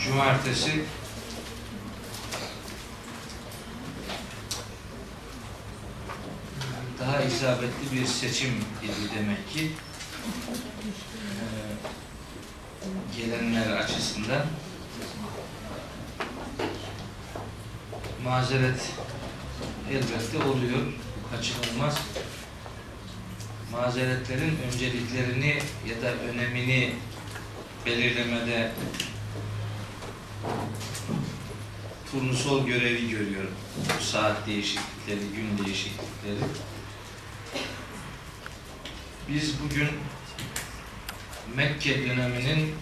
cumartesi. Daha isabetli bir seçim idi demek ki. Ee, gelenler açısından. Mazeret elbette oluyor, kaçınılmaz. Mazeretlerin önceliklerini ya da önemini belirlemede turnusol görevi görüyorum. Bu saat değişiklikleri, gün değişiklikleri. Biz bugün Mekke döneminin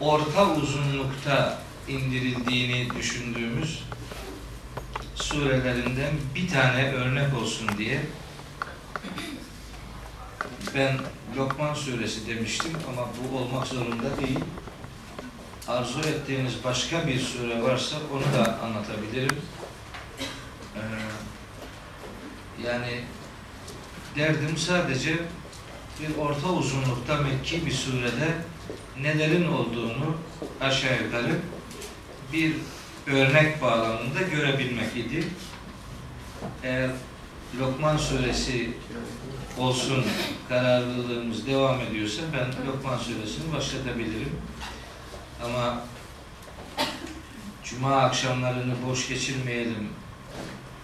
orta uzunlukta indirildiğini düşündüğümüz surelerinden bir tane örnek olsun diye ben Lokman suresi demiştim ama bu olmak zorunda değil. Arzu ettiğiniz başka bir sure varsa onu da anlatabilirim. Ee, yani derdim sadece bir orta uzunlukta Mekki bir surede nelerin olduğunu aşağı yukarı bir örnek bağlamında görebilmek idi. Eğer Lokman suresi olsun kararlılığımız devam ediyorsa ben Lokman suresini başlatabilirim. Ama Cuma akşamlarını boş geçirmeyelim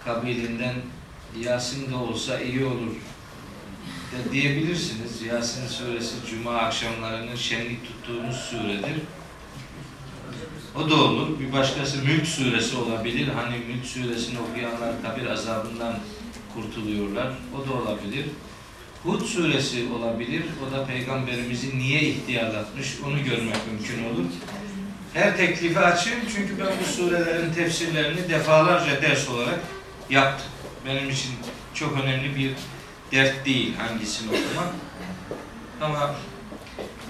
kabilinden Yasin de olsa iyi olur de diyebilirsiniz. Yasin suresi Cuma akşamlarının şenlik tuttuğumuz suredir. O da olur. Bir başkası Mülk suresi olabilir. Hani Mülk suresini okuyanlar kabir azabından kurtuluyorlar. O da olabilir. Hud suresi olabilir. O da peygamberimizi niye ihtiyarlatmış onu görmek mümkün olur. Her teklifi açayım çünkü ben bu surelerin tefsirlerini defalarca ders olarak yaptım. Benim için çok önemli bir dert değil hangisini okumak. Ama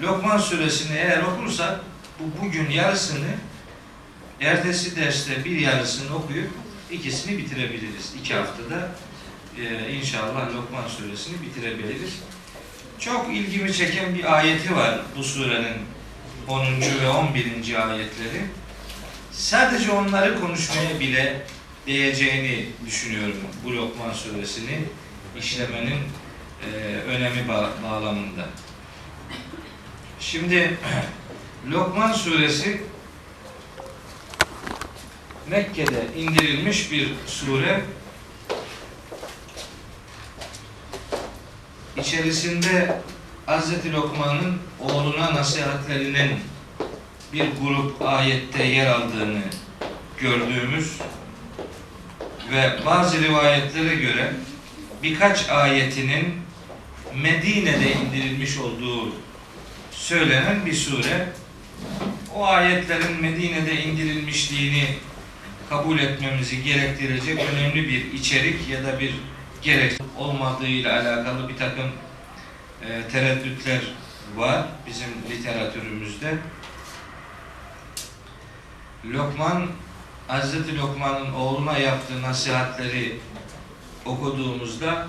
Lokman suresini eğer okursak bu bugün yarısını ertesi derste bir yarısını okuyup ikisini bitirebiliriz. İki haftada e, inşallah Lokman suresini bitirebiliriz. Çok ilgimi çeken bir ayeti var bu surenin 10. ve 11. ayetleri. Sadece onları konuşmaya bile değeceğini düşünüyorum bu Lokman suresini işlemenin e, önemi bağ bağlamında. Şimdi Lokman suresi Mekke'de indirilmiş bir sure. İçerisinde Hz. Lokman'ın oğluna nasihatlerinin bir grup ayette yer aldığını gördüğümüz ve bazı rivayetlere göre birkaç ayetinin Medine'de indirilmiş olduğu söylenen bir sure. O ayetlerin Medine'de indirilmişliğini kabul etmemizi gerektirecek önemli bir içerik ya da bir gerek olmadığıyla alakalı bir takım e, tereddütler var bizim literatürümüzde. Lokman, Hazreti Lokman'ın oğluna yaptığı nasihatleri okuduğumuzda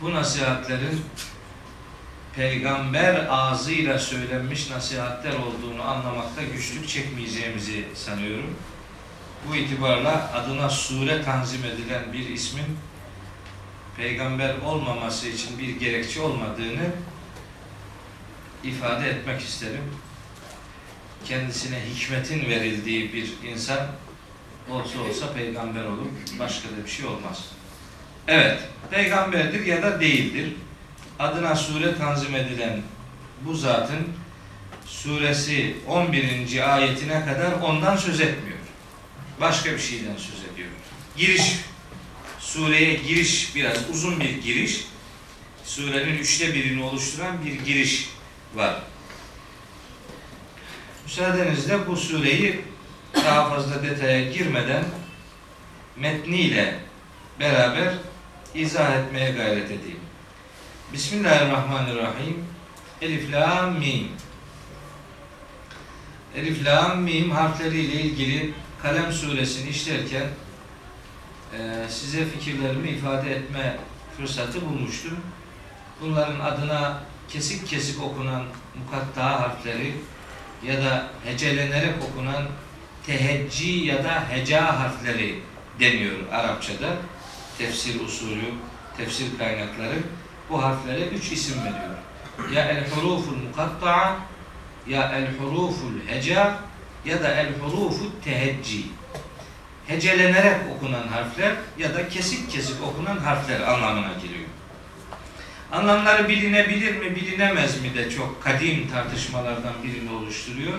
bu nasihatlerin peygamber ağzıyla söylenmiş nasihatler olduğunu anlamakta güçlük çekmeyeceğimizi sanıyorum. Bu itibarla adına sure tanzim edilen bir ismin peygamber olmaması için bir gerekçe olmadığını ifade etmek isterim. Kendisine hikmetin verildiği bir insan olsa olsa peygamber olur. Başka da bir şey olmaz. Evet, peygamberdir ya da değildir. Adına sure tanzim edilen bu zatın suresi 11. ayetine kadar ondan söz etmiyor. Başka bir şeyden söz ediyor. Giriş, sureye giriş biraz uzun bir giriş. Surenin üçte birini oluşturan bir giriş var. Müsaadenizle bu sureyi daha fazla detaya girmeden metniyle beraber izah etmeye gayret edeyim. Bismillahirrahmanirrahim. Elif, la, mim. Elif, la, mim harfleriyle ilgili Kalem suresini işlerken size fikirlerimi ifade etme fırsatı bulmuştum. Bunların adına kesik kesik okunan mukatta harfleri ya da hecelenerek okunan tehecci ya da heca harfleri deniyor Arapçada. Tefsir usulü, tefsir kaynakları bu harflere üç isim veriyor. Ya el huruful mukatta'a ya el huruful heca ya da el huruful tehecci. Hecelenerek okunan harfler ya da kesik kesik okunan harfler anlamına geliyor. Anlamları bilinebilir mi, bilinemez mi de çok kadim tartışmalardan birini oluşturuyor.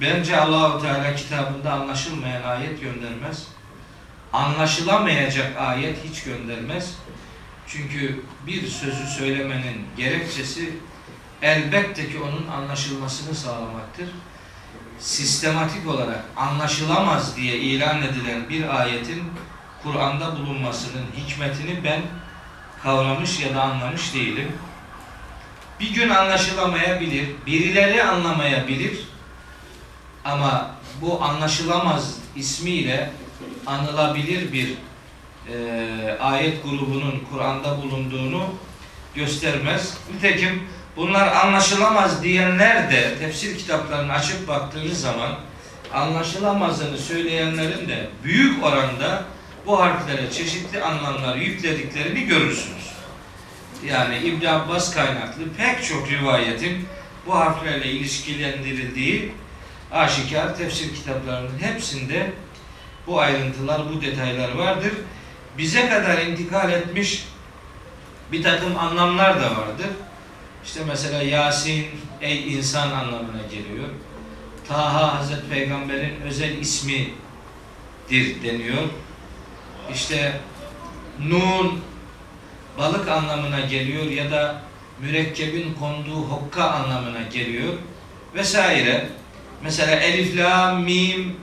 Bence Allahu Teala kitabında anlaşılmayan ayet göndermez. Anlaşılamayacak ayet hiç göndermez. Çünkü bir sözü söylemenin gerekçesi elbette ki onun anlaşılmasını sağlamaktır. Sistematik olarak anlaşılamaz diye ilan edilen bir ayetin Kur'an'da bulunmasının hikmetini ben kavramış ya da anlamış değilim. Bir gün anlaşılamayabilir, birileri anlamayabilir ama bu anlaşılamaz ismiyle anılabilir bir e, ayet grubunun Kur'an'da bulunduğunu göstermez. Nitekim bunlar anlaşılamaz diyenler de tefsir kitaplarını açıp baktığınız zaman anlaşılamazını söyleyenlerin de büyük oranda bu harflere çeşitli anlamlar yüklediklerini görürsünüz. Yani İbn Abbas kaynaklı pek çok rivayetin bu harflerle ilişkilendirildiği aşikar tefsir kitaplarının hepsinde bu ayrıntılar, bu detaylar vardır. Bize kadar intikal etmiş bir takım anlamlar da vardır. İşte mesela Yasin, ey insan anlamına geliyor. Taha Hazreti Peygamber'in özel ismidir deniyor. İşte Nun balık anlamına geliyor ya da mürekkebin konduğu hokka anlamına geliyor vesaire. Mesela Elif, La, Mim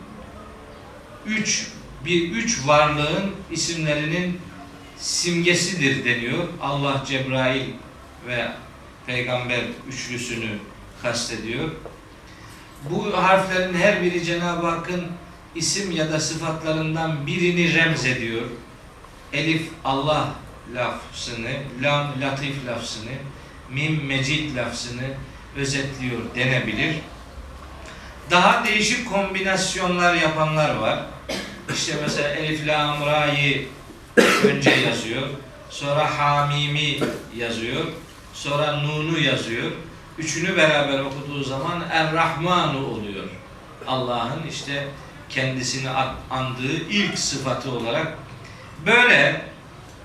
üç bir üç varlığın isimlerinin simgesidir deniyor. Allah Cebrail ve Peygamber üçlüsünü kastediyor. Bu harflerin her biri Cenab-ı Hakk'ın isim ya da sıfatlarından birini remz ediyor. Elif Allah lafzını, lam latif lafzını, mim mecid lafzını özetliyor denebilir. Daha değişik kombinasyonlar yapanlar var. İşte mesela Elif Lam Ra'yı önce yazıyor. Sonra Hamimi yazıyor. Sonra Nun'u yazıyor. Üçünü beraber okuduğu zaman Er-Rahmanu oluyor. Allah'ın işte kendisini andığı ilk sıfatı olarak böyle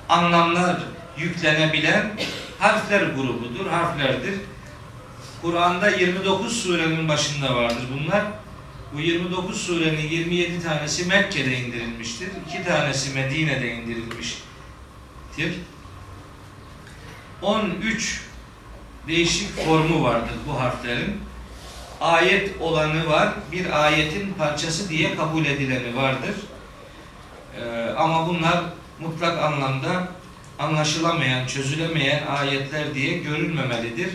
anlamlar yüklenebilen harfler grubudur, harflerdir. Kur'an'da 29 surenin başında vardır bunlar. Bu 29 surenin 27 tanesi Mekke'de indirilmiştir. 2 tanesi Medine'de indirilmiştir. 13 değişik formu vardır bu harflerin. Ayet olanı var, bir ayetin parçası diye kabul edileni vardır. Ee, ama bunlar mutlak anlamda anlaşılamayan, çözülemeyen ayetler diye görülmemelidir.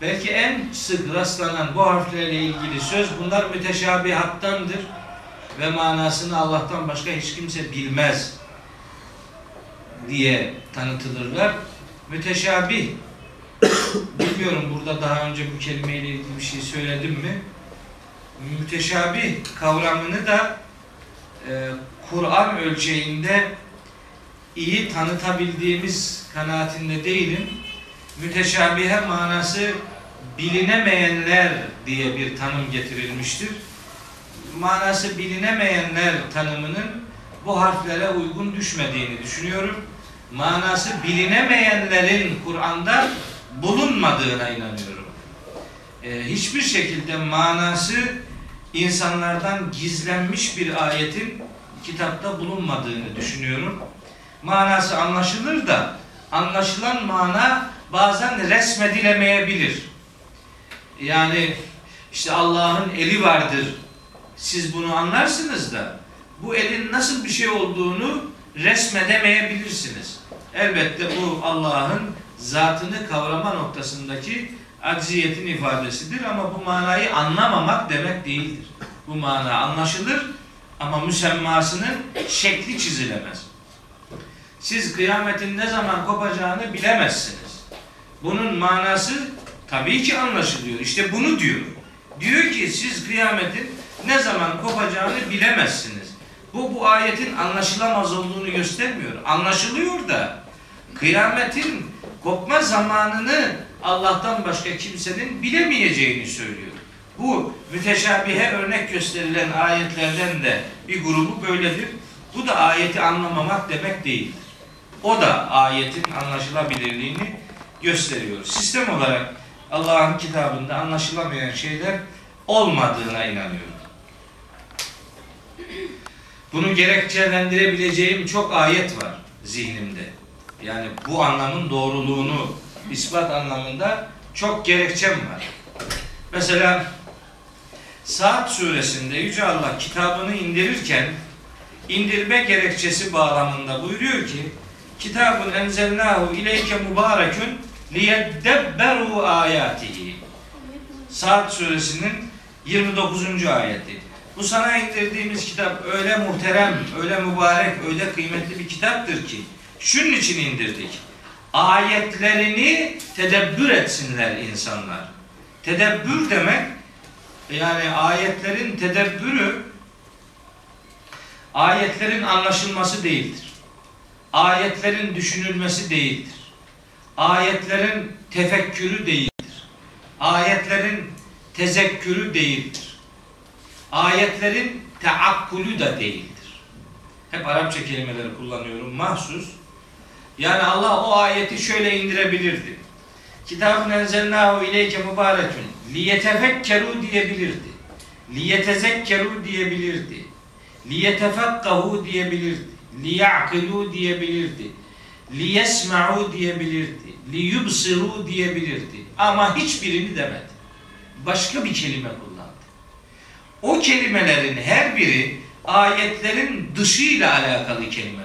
Belki en sık rastlanan bu harflerle ilgili söz bunlar müteşabihattandır ve manasını Allah'tan başka hiç kimse bilmez diye tanıtılırlar. Müteşabih bilmiyorum burada daha önce bu kelimeyle ilgili bir şey söyledim mi? Müteşabih kavramını da e, Kur'an ölçeğinde iyi tanıtabildiğimiz kanaatinde değilim. Müteşabihe manası bilinemeyenler diye bir tanım getirilmiştir. Manası bilinemeyenler tanımının bu harflere uygun düşmediğini düşünüyorum. Manası bilinemeyenlerin Kur'an'da bulunmadığına inanıyorum. Ee, hiçbir şekilde manası insanlardan gizlenmiş bir ayetin kitapta bulunmadığını düşünüyorum. Manası anlaşılır da anlaşılan mana bazen resmedilemeyebilir. Yani işte Allah'ın eli vardır. Siz bunu anlarsınız da bu elin nasıl bir şey olduğunu resmedemeyebilirsiniz. Elbette bu Allah'ın zatını kavrama noktasındaki acziyetin ifadesidir ama bu manayı anlamamak demek değildir. Bu mana anlaşılır ama müsemmasının şekli çizilemez. Siz kıyametin ne zaman kopacağını bilemezsiniz. Bunun manası tabii ki anlaşılıyor. İşte bunu diyor. Diyor ki siz kıyametin ne zaman kopacağını bilemezsiniz. Bu bu ayetin anlaşılamaz olduğunu göstermiyor. Anlaşılıyor da kıyametin kopma zamanını Allah'tan başka kimsenin bilemeyeceğini söylüyor. Bu müteşabihe örnek gösterilen ayetlerden de bir grubu böyledir. Bu da ayeti anlamamak demek değildir. O da ayetin anlaşılabilirliğini gösteriyor. Sistem olarak Allah'ın kitabında anlaşılamayan şeyler olmadığına inanıyorum. Bunu gerekçelendirebileceğim çok ayet var zihnimde. Yani bu anlamın doğruluğunu ispat anlamında çok gerekçem var. Mesela Saat suresinde Yüce Allah kitabını indirirken indirme gerekçesi bağlamında buyuruyor ki kitabın enzelnahu ileyke mübarekün liyeddebberu ayatihi Saat suresinin 29. ayeti. Bu sana indirdiğimiz kitap öyle muhterem, öyle mübarek, öyle kıymetli bir kitaptır ki şunun için indirdik. Ayetlerini tedebbür etsinler insanlar. Tedebbür demek yani ayetlerin tedebbürü ayetlerin anlaşılması değildir. Ayetlerin düşünülmesi değildir. Ayetlerin tefekkürü değildir. Ayetlerin tezekkürü değildir. Ayetlerin teakkulü da değildir. Hep Arapça kelimeleri kullanıyorum mahsus. Yani Allah o ayeti şöyle indirebilirdi. Kitabın enzelnahu ileyke mübarekün liyetefekkeru diyebilirdi. Liyetezekkeru diyebilirdi. Liyetefekkahu diyebilirdi. Liyakilu diyebilirdi. Liyesma'u diyebilirdi. Liyubsiru diyebilirdi. Ama hiçbirini demedi. Başka bir kelime kullandı. O kelimelerin her biri ayetlerin dışıyla alakalı kelimelerdir.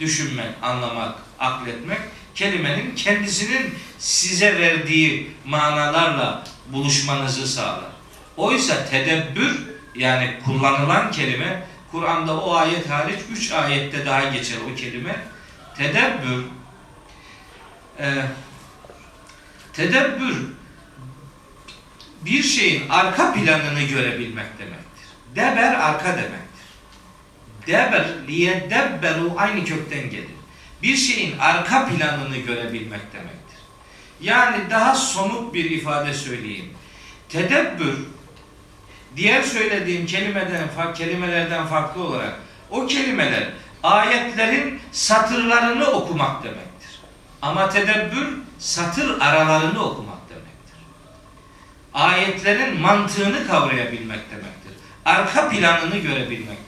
Düşünmek, anlamak, akletmek kelimenin kendisinin size verdiği manalarla buluşmanızı sağlar. Oysa tedebbür yani kullanılan kelime Kur'an'da o ayet hariç üç ayette daha geçer o kelime. Tedebbür e, tedebbür bir şeyin arka planını görebilmek demektir. Deber arka demektir. Deber liyedebberu aynı kökten gelir. Bir şeyin arka planını görebilmek demektir. Yani daha somut bir ifade söyleyeyim. Tedebbür diğer söylediğim kelimeden kelimelerden farklı olarak o kelimeler ayetlerin satırlarını okumak demektir. Ama tedebbür satır aralarını okumak demektir. Ayetlerin mantığını kavrayabilmek demektir. Arka planını görebilmek.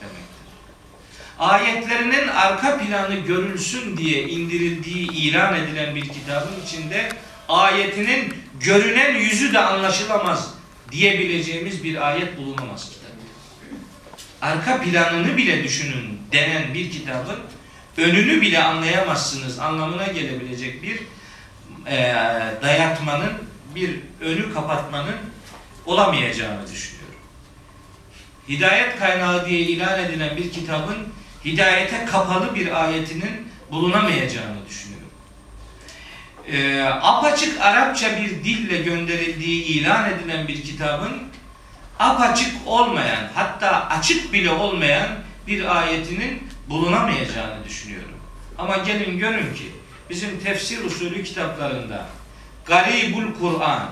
Ayetlerinin arka planı görülsün diye indirildiği ilan edilen bir kitabın içinde ayetinin görünen yüzü de anlaşılamaz diyebileceğimiz bir ayet bulunamaz kitapta. Arka planını bile düşünün denen bir kitabın önünü bile anlayamazsınız anlamına gelebilecek bir e, dayatmanın, bir önü kapatmanın olamayacağını düşünüyorum. Hidayet kaynağı diye ilan edilen bir kitabın hidayete kapalı bir ayetinin bulunamayacağını düşünüyorum. E, apaçık Arapça bir dille gönderildiği ilan edilen bir kitabın apaçık olmayan hatta açık bile olmayan bir ayetinin bulunamayacağını düşünüyorum. Ama gelin görün ki bizim tefsir usulü kitaplarında Garibul Kur'an,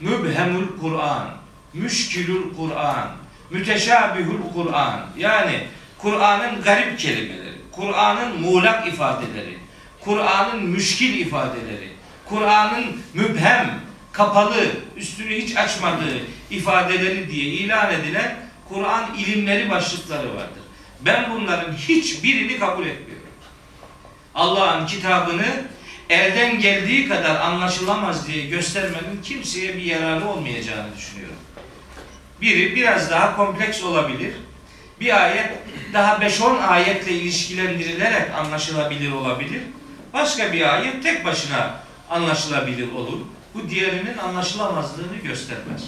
Mübhemul Kur'an, Müşkilul Kur'an, Müteşabihul Kur'an yani Kur'an'ın garip kelimeleri, Kur'an'ın muğlak ifadeleri, Kur'an'ın müşkil ifadeleri, Kur'an'ın mübhem, kapalı, üstünü hiç açmadığı ifadeleri diye ilan edilen Kur'an ilimleri başlıkları vardır. Ben bunların hiçbirini kabul etmiyorum. Allah'ın kitabını elden geldiği kadar anlaşılamaz diye göstermenin kimseye bir yararı olmayacağını düşünüyorum. Biri biraz daha kompleks olabilir. Bir ayet daha 5-10 ayetle ilişkilendirilerek anlaşılabilir olabilir. Başka bir ayet tek başına anlaşılabilir olur. Bu diğerinin anlaşılamazlığını göstermez.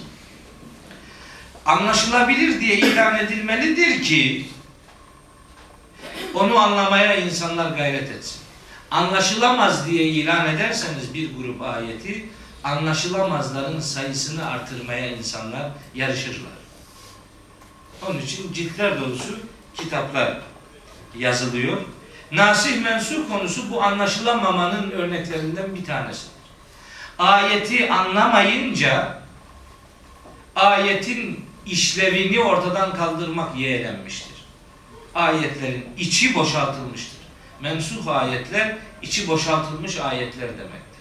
Anlaşılabilir diye ilan edilmelidir ki onu anlamaya insanlar gayret etsin. Anlaşılamaz diye ilan ederseniz bir grup ayeti anlaşılamazların sayısını artırmaya insanlar yarışırlar. Onun için ciltler dolusu kitaplar yazılıyor. Nasih mensuh konusu bu anlaşılamamanın örneklerinden bir tanesidir. Ayeti anlamayınca ayetin işlevini ortadan kaldırmak yeğlenmiştir. Ayetlerin içi boşaltılmıştır. Mensuh ayetler içi boşaltılmış ayetler demektir.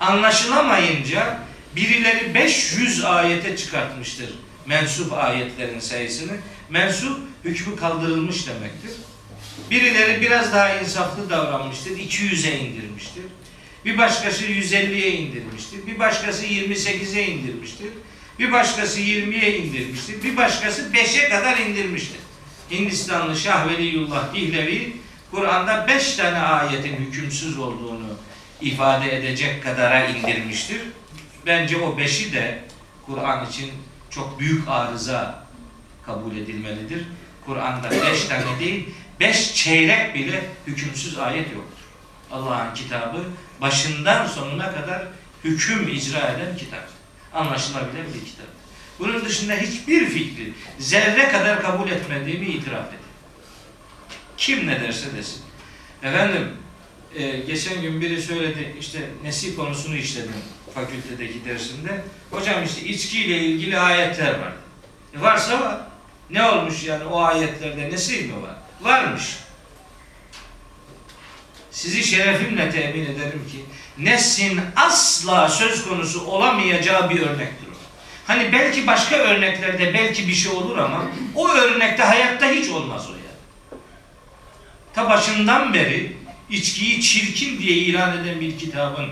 Anlaşılamayınca birileri 500 ayete çıkartmıştır mensup ayetlerin sayısını. Mensup hükmü kaldırılmış demektir. Birileri biraz daha insaflı davranmıştır. 200'e indirmiştir. Bir başkası 150'ye indirmiştir. Bir başkası 28'e indirmiştir. Bir başkası 20'ye indirmiştir. Bir başkası 5'e kadar indirmiştir. Hindistanlı Şah Veliyullah Dihlevi Kur'an'da 5 tane ayetin hükümsüz olduğunu ifade edecek kadara indirmiştir. Bence o 5'i de Kur'an için çok büyük arıza kabul edilmelidir. Kur'an'da 5 tane değil, 5 çeyrek bile hükümsüz ayet yoktur. Allah'ın kitabı başından sonuna kadar hüküm icra eden kitap. Anlaşılabilen bir kitap. Bunun dışında hiçbir fikri zerre kadar kabul etmediğimi itiraf edin. Kim ne derse desin. Efendim, e, geçen gün biri söyledi, işte nesih konusunu işledim fakültedeki dersinde. Hocam işte içkiyle ilgili ayetler var. E varsa var. Ne olmuş yani o ayetlerde nesih mi var? Varmış. Sizi şerefimle temin ederim ki nesin asla söz konusu olamayacağı bir örnektir o. Hani belki başka örneklerde belki bir şey olur ama o örnekte hayatta hiç olmaz o yani. Ta başından beri içkiyi çirkin diye ilan eden bir kitabın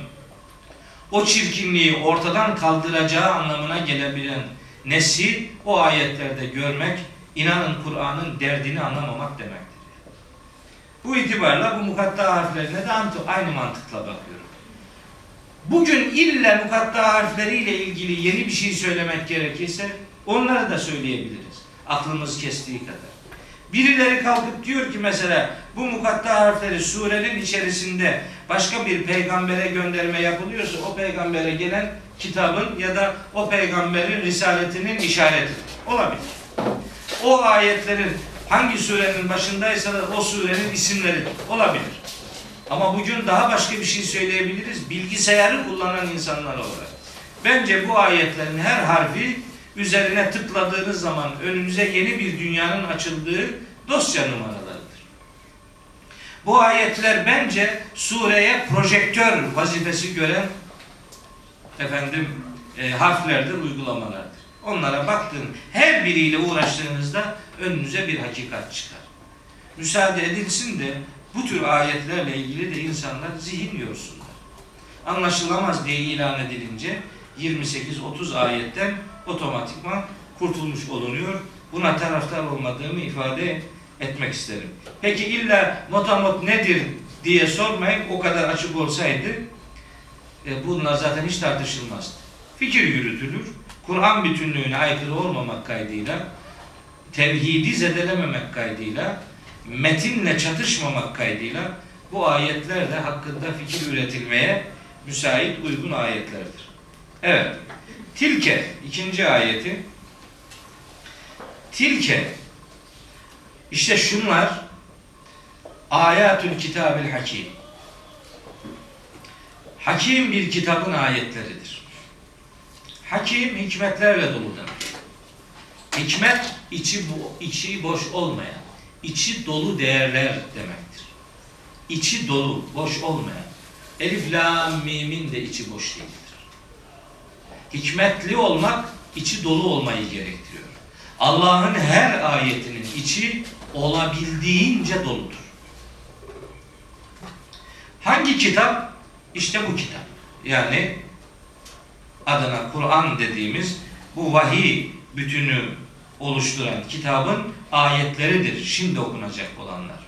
o çirkinliği ortadan kaldıracağı anlamına gelebilen nesil o ayetlerde görmek, inanın Kur'an'ın derdini anlamamak demektir. Bu itibarla bu mukatta harflerine de aynı mantıkla bakıyorum. Bugün illa mukatta harfleriyle ilgili yeni bir şey söylemek gerekirse onları da söyleyebiliriz. Aklımız kestiği kadar. Birileri kalkıp diyor ki mesela bu mukatta harfleri surenin içerisinde başka bir peygambere gönderme yapılıyorsa o peygambere gelen kitabın ya da o peygamberin risaletinin işareti olabilir. O ayetlerin hangi surenin başındaysa da o surenin isimleri olabilir. Ama bugün daha başka bir şey söyleyebiliriz. Bilgisayarı kullanan insanlar olarak. Bence bu ayetlerin her harfi üzerine tıkladığınız zaman önünüze yeni bir dünyanın açıldığı dosya numaralarıdır. Bu ayetler bence sureye projektör vazifesi gören efendim e, harflerdir, uygulamalardır. Onlara baktığın her biriyle uğraştığınızda önünüze bir hakikat çıkar. Müsaade edilsin de bu tür ayetlerle ilgili de insanlar zihin yorsunlar. Anlaşılamaz diye ilan edilince 28-30 ayetten otomatikman kurtulmuş olunuyor. Buna taraftar olmadığımı ifade etmek isterim. Peki illa motamot nedir diye sormayın. O kadar açık olsaydı e, bunlar zaten hiç tartışılmazdı. Fikir yürütülür. Kur'an bütünlüğüne aykırı olmamak kaydıyla tevhidi zedelememek kaydıyla metinle çatışmamak kaydıyla bu ayetler de hakkında fikir üretilmeye müsait uygun ayetlerdir. Evet. Tilke ikinci ayeti. Tilke işte şunlar ayatül kitabil hakim. Hakim bir kitabın ayetleridir. Hakim hikmetlerle dolu demek. Hikmet içi içi boş olmayan, içi dolu değerler demektir. İçi dolu, boş olmayan. Elif, la, mimin de içi boş değildir. Hikmetli olmak içi dolu olmayı gerektiriyor. Allah'ın her ayetinin içi olabildiğince doludur. Hangi kitap? İşte bu kitap. Yani adına Kur'an dediğimiz bu vahiy bütünü oluşturan kitabın ayetleridir. Şimdi okunacak olanlar.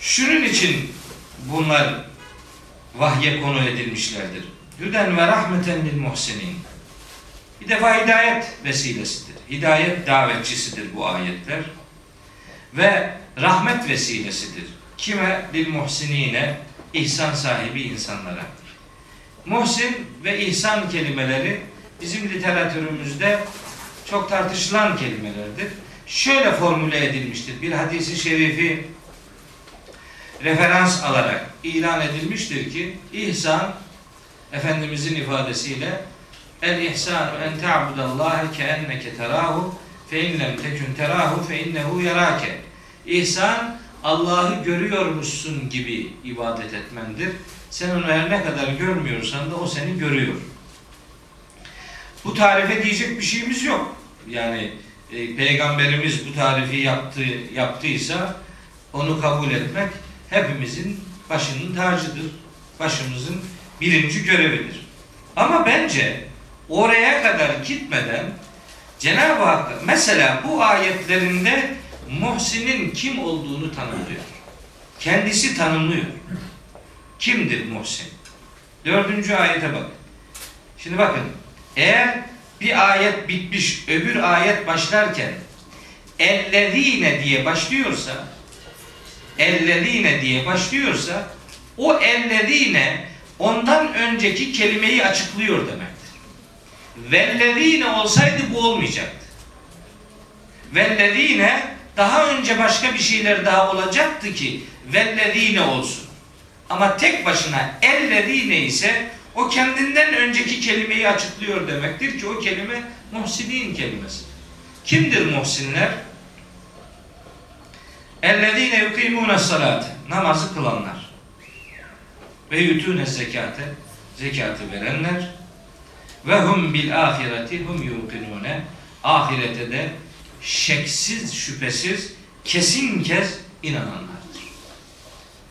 Şunun için bunlar vahye konu edilmişlerdir. Hüden ve rahmeten lil muhsinin. Bir defa hidayet vesilesidir. Hidayet davetçisidir bu ayetler. Ve rahmet vesilesidir. Kime? Lil muhsinine, ihsan sahibi insanlara. Muhsin ve ihsan kelimeleri bizim literatürümüzde çok tartışılan kelimelerdir. Şöyle formüle edilmiştir. Bir hadisi şerifi referans alarak ilan edilmiştir ki ihsan Efendimizin ifadesiyle el ihsanu en ta'budallaha ke enneke terahu fe in lem tekun terahu fe innehu yarake. İhsan Allah'ı görüyormuşsun gibi ibadet etmendir. Sen onu her ne kadar görmüyorsan da o seni görüyor. Bu tarife diyecek bir şeyimiz yok. Yani e, peygamberimiz bu tarifi yaptı, yaptıysa onu kabul etmek hepimizin başının tacıdır. Başımızın birinci görevidir. Ama bence oraya kadar gitmeden Cenab-ı Hak mesela bu ayetlerinde Muhsin'in kim olduğunu tanımlıyor. Kendisi tanımlıyor. Kimdir Muhsin? Dördüncü ayete bakın. Şimdi bakın. Eğer bir ayet bitmiş, öbür ayet başlarken ellezine diye başlıyorsa ellezine diye başlıyorsa o ellezine ondan önceki kelimeyi açıklıyor demektir. Vellezine olsaydı bu olmayacaktı. Vellezine daha önce başka bir şeyler daha olacaktı ki vellezine olsun. Ama tek başına ellezine ise o kendinden önceki kelimeyi açıklıyor demektir ki o kelime muhsinin kelimesidir. Kimdir muhsinler? Ellezine yukimune salate. Namazı kılanlar. Ve yutune zekate. Zekatı verenler. Ve hum bil ahireti hum yuqinune. Ahirete de şeksiz, şüphesiz, kesin kez inananlardır.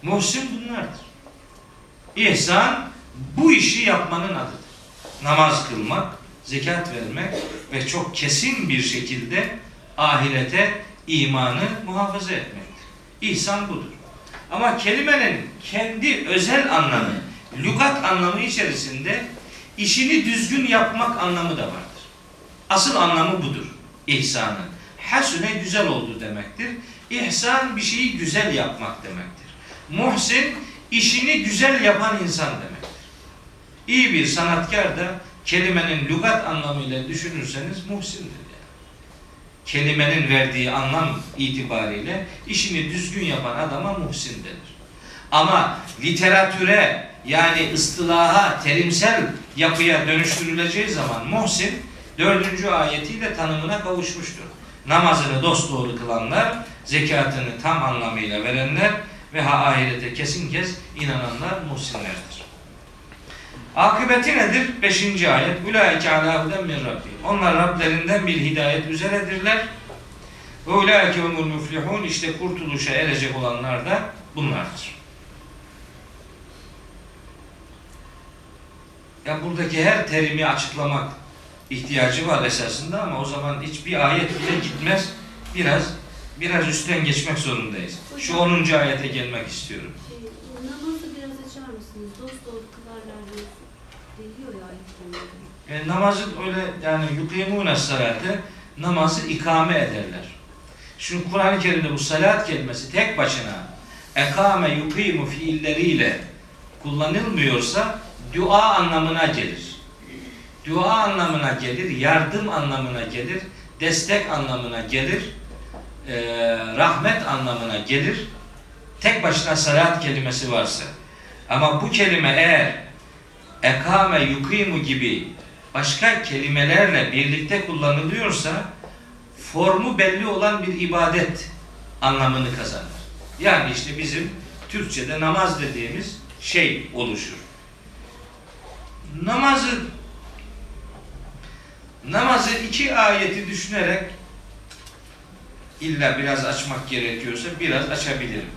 Muhsin bunlardır. İhsan bu işi yapmanın adıdır. Namaz kılmak, zekat vermek ve çok kesin bir şekilde ahirete imanı muhafaza etmektir. İhsan budur. Ama kelimenin kendi özel anlamı, lügat anlamı içerisinde işini düzgün yapmak anlamı da vardır. Asıl anlamı budur. İhsanın. Hasune güzel oldu demektir. İhsan bir şeyi güzel yapmak demektir. Muhsin işini güzel yapan insan demektir. İyi bir sanatkar da kelimenin lügat anlamıyla düşünürseniz muhsindir. Kelimenin verdiği anlam itibariyle işini düzgün yapan adama muhsin denir. Ama literatüre yani ıstılaha, terimsel yapıya dönüştürüleceği zaman muhsin dördüncü ayetiyle tanımına kavuşmuştur. Namazını dosdoğru kılanlar, zekatını tam anlamıyla verenler ve ha ahirete kesin kez inananlar muhsinlerdir. Akıbeti nedir? Beşinci ayet. Ulaike ala huden min Rabbi. Onlar Rablerinden bir hidayet üzeredirler. Ve ulaike umul müflihun. İşte kurtuluşa erecek olanlar da bunlardır. Ya buradaki her terimi açıklamak ihtiyacı var esasında ama o zaman hiçbir ayet bile gitmez. Biraz biraz üstten geçmek zorundayız. Şu 10. ayete gelmek istiyorum. Şey, namazı biraz açar mısınız? Dost doğru kılarlar diyorsun. Geliyor ya ayetlerinde. E, namazı öyle yani yukimune salate namazı ikame ederler. Şu Kur'an-ı Kerim'de bu salat kelimesi tek başına ekame yukimu fiilleriyle kullanılmıyorsa dua anlamına gelir. Dua anlamına gelir, yardım anlamına gelir, destek anlamına gelir, e, rahmet anlamına gelir. Tek başına salat kelimesi varsa. Ama bu kelime eğer ekame yukimu gibi başka kelimelerle birlikte kullanılıyorsa formu belli olan bir ibadet anlamını kazanır. Yani işte bizim Türkçe'de namaz dediğimiz şey oluşur. Namazı namazı iki ayeti düşünerek illa biraz açmak gerekiyorsa biraz açabilirim.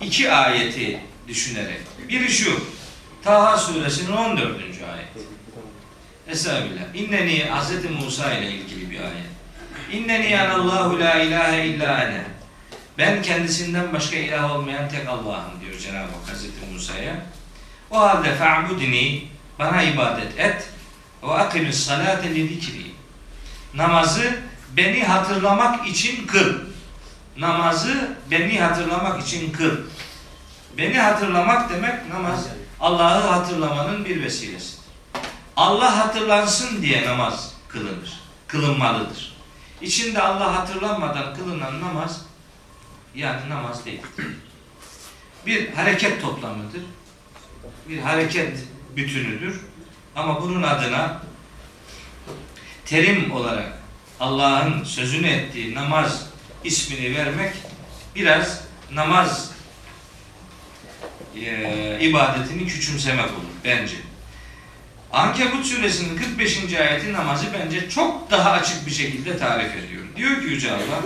İki ayeti düşünerek. Biri şu. Taha suresinin 14. ayet. Estağfirullah. İnneni Hz. Musa ile ilgili bir ayet. İnneni anallahu la ilahe illa ene. Ben kendisinden başka ilah olmayan tek Allah'ım diyor Cenab-ı Hak Hz. Musa'ya. O halde fa'budni bana ibadet et ve akimis salate li zikri. Namazı beni hatırlamak için kıl. Namazı beni hatırlamak için kıl. Beni hatırlamak demek namaz Allah'ı hatırlamanın bir vesilesidir. Allah hatırlansın diye namaz kılınır. Kılınmalıdır. İçinde Allah hatırlanmadan kılınan namaz yani namaz değil. Bir hareket toplamıdır. Bir hareket bütünüdür. Ama bunun adına terim olarak Allah'ın sözünü ettiği namaz ismini vermek biraz namaz e, ibadetini küçümsemek olur bence. Ankebut suresinin 45. ayeti namazı bence çok daha açık bir şekilde tarif ediyor. Diyor ki Yüce Allah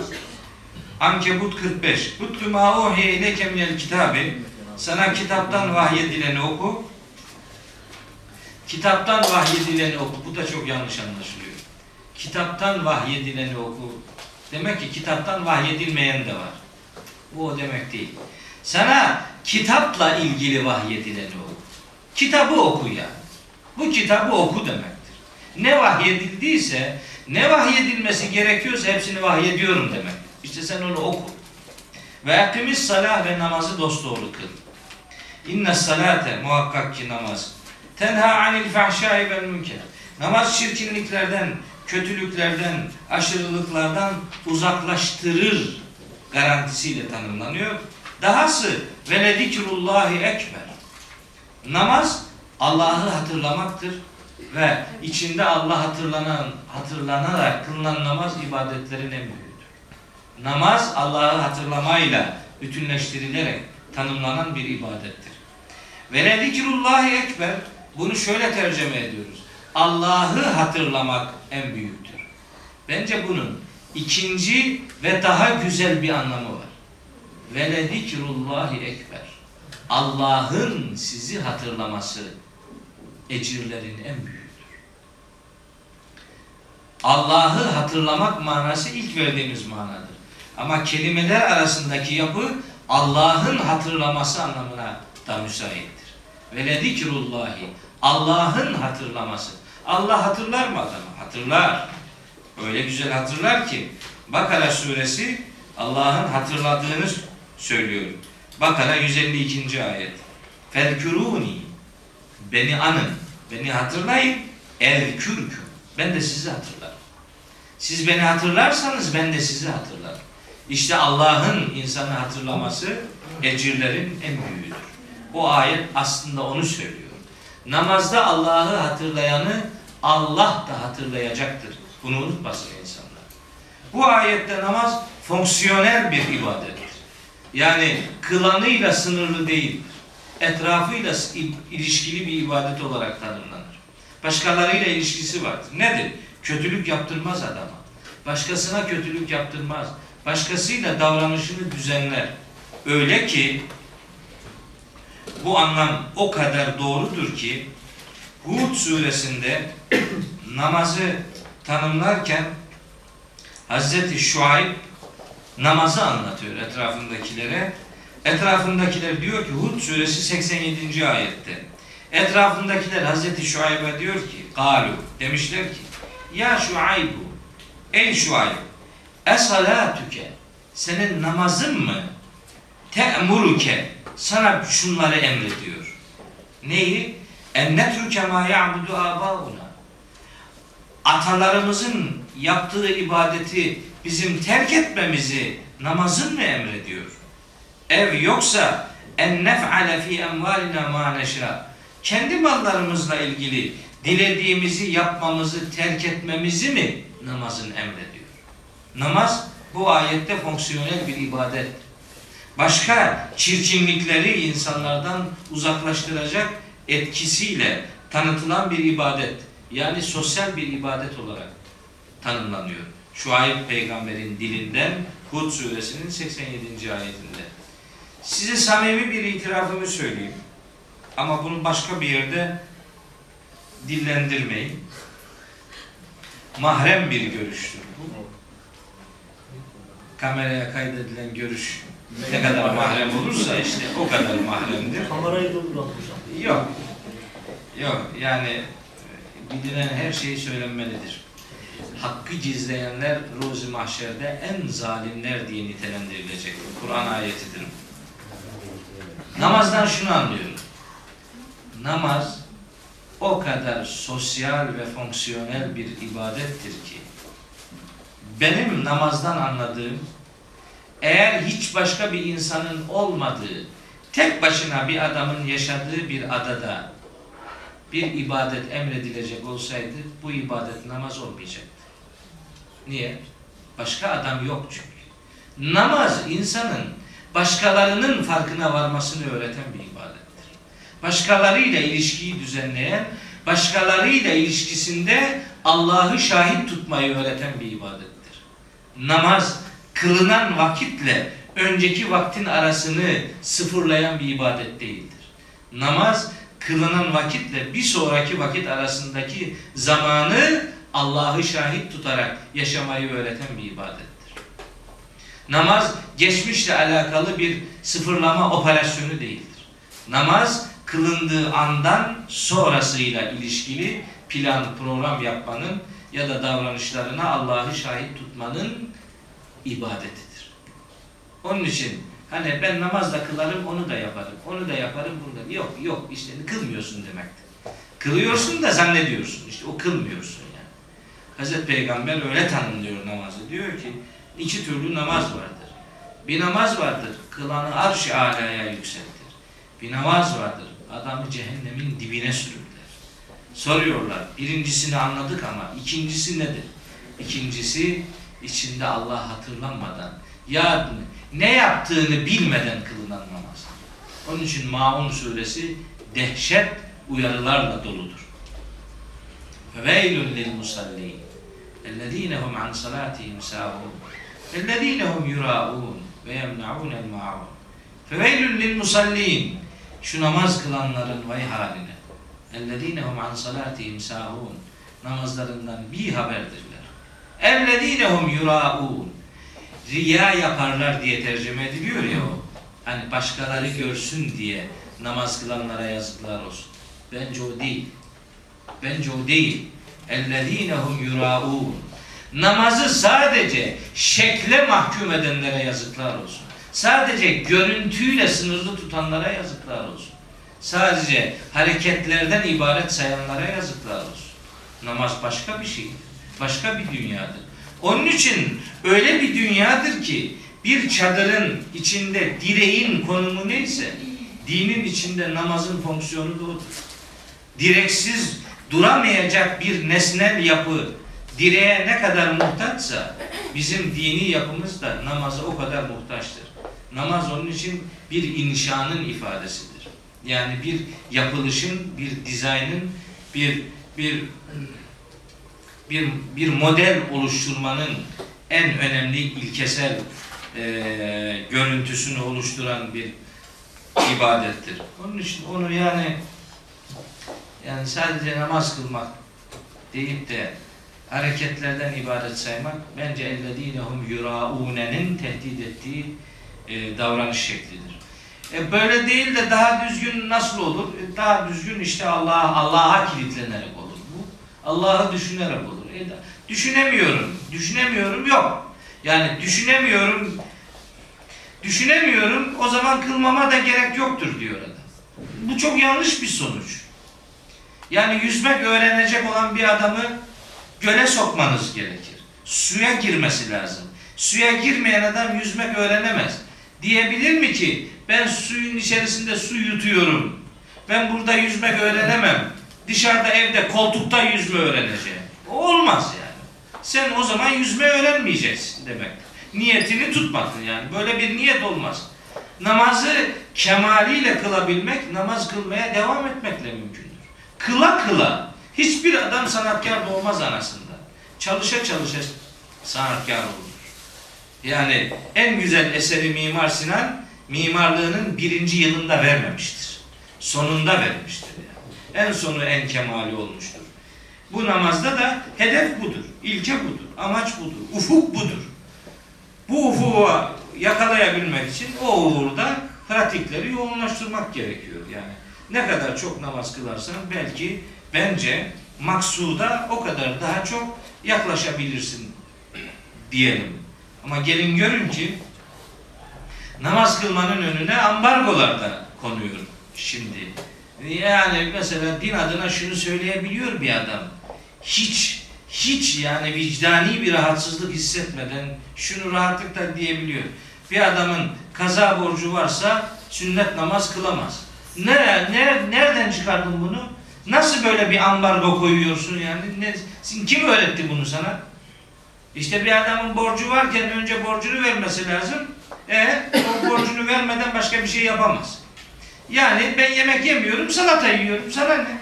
Ankebut 45 Kutlu ma uhiye ileke minel kitabi Sana kitaptan vahyedileni oku Kitaptan vahyedileni oku. Bu da çok yanlış anlaşılıyor. Kitaptan vahyedileni oku. Demek ki kitaptan vahyedilmeyen de var. Bu o demek değil. Sana kitapla ilgili vahyedileni oku. Kitabı oku yani. Bu kitabı oku demektir. Ne vahyedildiyse, ne vahyedilmesi gerekiyorsa hepsini vahyediyorum demek. İşte sen onu oku. Ve yakimiz salah ve namazı dosdoğru kıl. İnne salate muhakkak ki namaz. Tenha anil fahşai vel münker. Namaz çirkinliklerden, kötülüklerden, aşırılıklardan uzaklaştırır garantisiyle tanımlanıyor. Dahası ve le zikrullahi ekber. Namaz Allah'ı hatırlamaktır ve içinde Allah hatırlanan, hatırlanarak kılınan namaz ibadetlerin en büyüğüdür. Namaz Allah'ı hatırlamayla bütünleştirilerek tanımlanan bir ibadettir. Ve le zikrullahi ekber bunu şöyle tercüme ediyoruz. Allah'ı hatırlamak en büyüktür. Bence bunun ikinci ve daha güzel bir anlamı var. Ve le zikrullahi ekber. Allah'ın sizi hatırlaması ecirlerin en büyüğüdür. Allah'ı hatırlamak manası ilk verdiğimiz manadır. Ama kelimeler arasındaki yapı Allah'ın hatırlaması anlamına da müsaittir. Ve le zikrullahi Allah'ın hatırlaması. Allah hatırlar mı adamı? Hatırlar. Öyle güzel hatırlar ki Bakara suresi Allah'ın hatırladığını söylüyor. Bakara 152. ayet. Felkuruni Beni anın. Beni hatırlayın. Evkürküm. Ben de sizi hatırlarım. Siz beni hatırlarsanız ben de sizi hatırlarım. İşte Allah'ın insanı hatırlaması ecirlerin en büyüğüdür. Bu ayet aslında onu söylüyor. Namazda Allah'ı hatırlayanı Allah da hatırlayacaktır. Bunu unutmasın insanlar. Bu ayette namaz fonksiyonel bir ibadettir. Yani kılanıyla sınırlı değildir. Etrafıyla ilişkili bir ibadet olarak tanımlanır. Başkalarıyla ilişkisi vardır. Nedir? Kötülük yaptırmaz adama. Başkasına kötülük yaptırmaz. Başkasıyla davranışını düzenler. Öyle ki bu anlam o kadar doğrudur ki Hud suresinde namazı tanımlarken Hazreti Şuayb namazı anlatıyor etrafındakilere. Etrafındakiler diyor ki Hud suresi 87. ayette. Etrafındakiler Hazreti Şuayb'a diyor ki Galu demişler ki Ya Şuaybu Ey Şuayb Esalatüke Senin namazın mı? Te'muruke Sana şunları emrediyor. Neyi? En netruke ma ya'budu abauna Atalarımızın yaptığı ibadeti bizim terk etmemizi namazın mı emrediyor? Ev yoksa en nef'ale fi emvalina ma neşa. Kendi mallarımızla ilgili dilediğimizi yapmamızı terk etmemizi mi namazın emrediyor? Namaz bu ayette fonksiyonel bir ibadet. Başka çirkinlikleri insanlardan uzaklaştıracak etkisiyle tanıtılan bir ibadet. Yani sosyal bir ibadet olarak tanımlanıyor. Şuayb peygamberin dilinden Hud suresinin 87. ayetinde. Size samimi bir itirafımı söyleyeyim. Ama bunu başka bir yerde dillendirmeyin. Mahrem bir görüştür bu. Kameraya kaydedilen görüş ne kadar mahrem olursa işte o kadar mahremdir. Kamerayı durduran hocam. Yok. Yok yani bilinen her şey söylenmelidir. Hakkı gizleyenler ruzi mahşerde en zalimler diye nitelendirilecek. Kur'an ayetidir. Namazdan şunu anlıyorum. namaz o kadar sosyal ve fonksiyonel bir ibadettir ki benim namazdan anladığım eğer hiç başka bir insanın olmadığı tek başına bir adamın yaşadığı bir adada bir ibadet emredilecek olsaydı bu ibadet namaz olmayacaktı. Niye? Başka adam yok çünkü. Namaz insanın başkalarının farkına varmasını öğreten bir ibadettir. Başkalarıyla ilişkiyi düzenleyen, başkalarıyla ilişkisinde Allah'ı şahit tutmayı öğreten bir ibadettir. Namaz kılınan vakitle önceki vaktin arasını sıfırlayan bir ibadet değildir. Namaz kılınan vakitle bir sonraki vakit arasındaki zamanı Allah'ı şahit tutarak yaşamayı öğreten bir ibadettir. Namaz geçmişle alakalı bir sıfırlama operasyonu değildir. Namaz kılındığı andan sonrasıyla ilişkili plan, program yapmanın ya da davranışlarına Allah'ı şahit tutmanın ibadetidir. Onun için hani ben namaz da kılarım, onu da yaparım, onu da yaparım, bunu da yok yok işte kılmıyorsun demektir. Kılıyorsun da zannediyorsun işte o kılmıyorsun yani. Hazreti Peygamber öyle tanımlıyor namazı. Diyor ki iki türlü namaz vardır. Bir namaz vardır kılanı arş-ı alaya yükseltir. Bir namaz vardır adamı cehennemin dibine sürükler. Soruyorlar birincisini anladık ama ikincisi nedir? İkincisi içinde Allah hatırlanmadan ya ne yaptığını bilmeden kılınan namaz. Onun için Maun suresi dehşet uyarılarla doludur. Feveylün lil musallin ellezine hum an salatihim sahun ve yemnaun el ma'un Feveylün lil musallin şu namaz kılanların vay haline ellezine hum an salatihim sahun namazlarından bir haberdirler. Ellezine hum yuraun riya yaparlar diye tercüme ediliyor ya o. Hani başkaları görsün diye namaz kılanlara yazıklar olsun. Bence o değil. Bence o değil. Ellezinehum yuraun. Namazı sadece şekle mahkum edenlere yazıklar olsun. Sadece görüntüyle sınırlı tutanlara yazıklar olsun. Sadece hareketlerden ibaret sayanlara yazıklar olsun. Namaz başka bir şey. Başka bir dünyadır. Onun için öyle bir dünyadır ki bir çadırın içinde direğin konumu neyse dinin içinde namazın fonksiyonu da odur. Direksiz duramayacak bir nesnel yapı direğe ne kadar muhtaçsa bizim dini yapımız da namaza o kadar muhtaçtır. Namaz onun için bir inşanın ifadesidir. Yani bir yapılışın, bir dizaynın, bir bir bir bir model oluşturmanın en önemli ilkesel e, görüntüsünü oluşturan bir ibadettir. Onun için onu yani yani sadece namaz kılmak deyip de hareketlerden ibadet saymak bence ellezinehum yuraune'nin tehdit ettiği e, davranış şeklidir. E, böyle değil de daha düzgün nasıl olur? E, daha düzgün işte Allah'a Allah'a kilitlenerek olur bu. Allah'ı düşünerek olur. E, düşünemiyorum. Düşünemiyorum yok. Yani düşünemiyorum düşünemiyorum o zaman kılmama da gerek yoktur diyor adam. Bu çok yanlış bir sonuç. Yani yüzmek öğrenecek olan bir adamı göle sokmanız gerekir. Suya girmesi lazım. Suya girmeyen adam yüzmek öğrenemez. Diyebilir mi ki ben suyun içerisinde su yutuyorum. Ben burada yüzmek öğrenemem. Dışarıda evde koltukta yüzme öğreneceğim. Olmaz yani. Sen o zaman yüzme öğrenmeyeceksin demek. Niyetini tutmadın yani. Böyle bir niyet olmaz. Namazı kemaliyle kılabilmek, namaz kılmaya devam etmekle mümkündür. Kıla kıla. Hiçbir adam sanatkar da olmaz anasında. Çalışa çalışa sanatkar olur. Yani en güzel eseri Mimar Sinan mimarlığının birinci yılında vermemiştir. Sonunda vermiştir. Yani. En sonu en kemali olmuştur. Bu namazda da hedef budur, ilke budur, amaç budur, ufuk budur. Bu ufuğu yakalayabilmek için o uğurda pratikleri yoğunlaştırmak gerekiyor yani. Ne kadar çok namaz kılarsan belki bence maksuda o kadar daha çok yaklaşabilirsin diyelim. Ama gelin görün ki namaz kılmanın önüne ambargolar da konuyor şimdi. Yani mesela din adına şunu söyleyebiliyor bir adam. Hiç hiç yani vicdani bir rahatsızlık hissetmeden şunu rahatlıkla diyebiliyor. Bir adamın kaza borcu varsa sünnet namaz kılamaz. Ne, ne, nereden çıkardın bunu? Nasıl böyle bir ambargo koyuyorsun yani? Ne, kim öğretti bunu sana? İşte bir adamın borcu varken önce borcunu vermesi lazım. E o borcunu vermeden başka bir şey yapamaz. Yani ben yemek yemiyorum, salata yiyorum. Sana ne?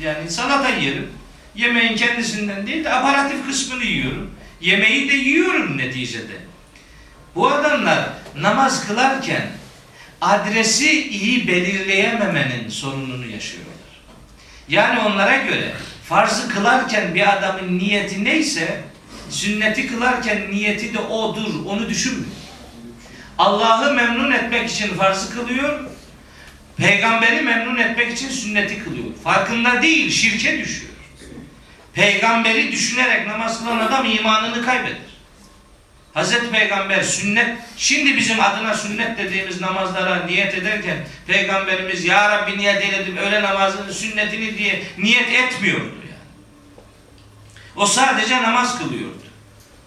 Yani salata yerim. Yemeğin kendisinden değil de aparatif kısmını yiyorum. Yemeği de yiyorum neticede. Bu adamlar namaz kılarken adresi iyi belirleyememenin sorununu yaşıyorlar. Yani onlara göre farzı kılarken bir adamın niyeti neyse sünneti kılarken niyeti de odur. Onu düşünmüyor. Allah'ı memnun etmek için farzı kılıyor. Peygamberi memnun etmek için sünneti kılıyor. Farkında değil, şirke düşüyor. Peygamberi düşünerek namaz kılan adam imanını kaybeder. Hazreti Peygamber sünnet, şimdi bizim adına sünnet dediğimiz namazlara niyet ederken Peygamberimiz Ya Rabbi niyet eyledim öğle namazının sünnetini diye niyet etmiyordu yani. O sadece namaz kılıyordu.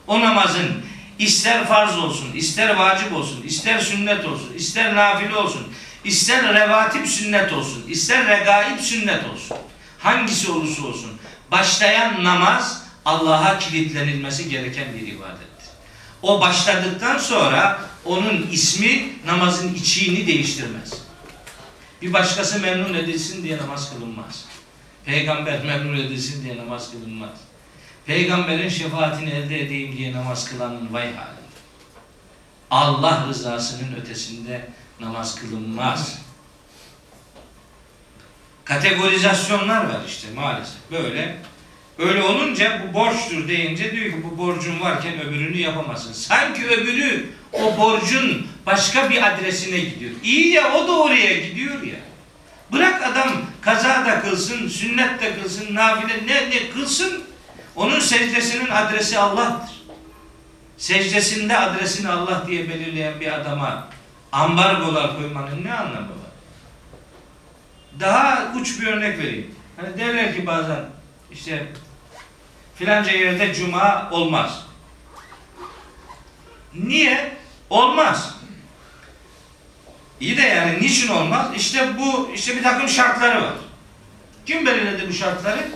O namazın ister farz olsun, ister vacip olsun, ister sünnet olsun, ister nafile olsun, ister revatip sünnet olsun, ister regaib sünnet olsun. Hangisi olursa olsun. Başlayan namaz Allah'a kilitlenilmesi gereken bir ibadettir. O başladıktan sonra onun ismi namazın içiğini değiştirmez. Bir başkası memnun edilsin diye namaz kılınmaz. Peygamber memnun edilsin diye namaz kılınmaz. Peygamberin şefaatini elde edeyim diye namaz kılanın vay hali. Allah rızasının ötesinde namaz kılınmaz. Kategorizasyonlar var işte maalesef böyle. Öyle olunca bu borçtur deyince diyor ki bu borcun varken öbürünü yapamazsın. Sanki öbürü o borcun başka bir adresine gidiyor. İyi ya o da oraya gidiyor ya. Bırak adam kaza da kılsın, sünnet de kılsın, nafile ne, ne kılsın. Onun secdesinin adresi Allah'tır. Secdesinde adresini Allah diye belirleyen bir adama ambargolar koymanın ne anlamı var? Daha uç bir örnek vereyim. Hani derler ki bazen işte filanca yerde cuma olmaz. Niye? Olmaz. İyi de yani niçin olmaz? İşte bu işte bir takım şartları var. Kim belirledi bu şartları?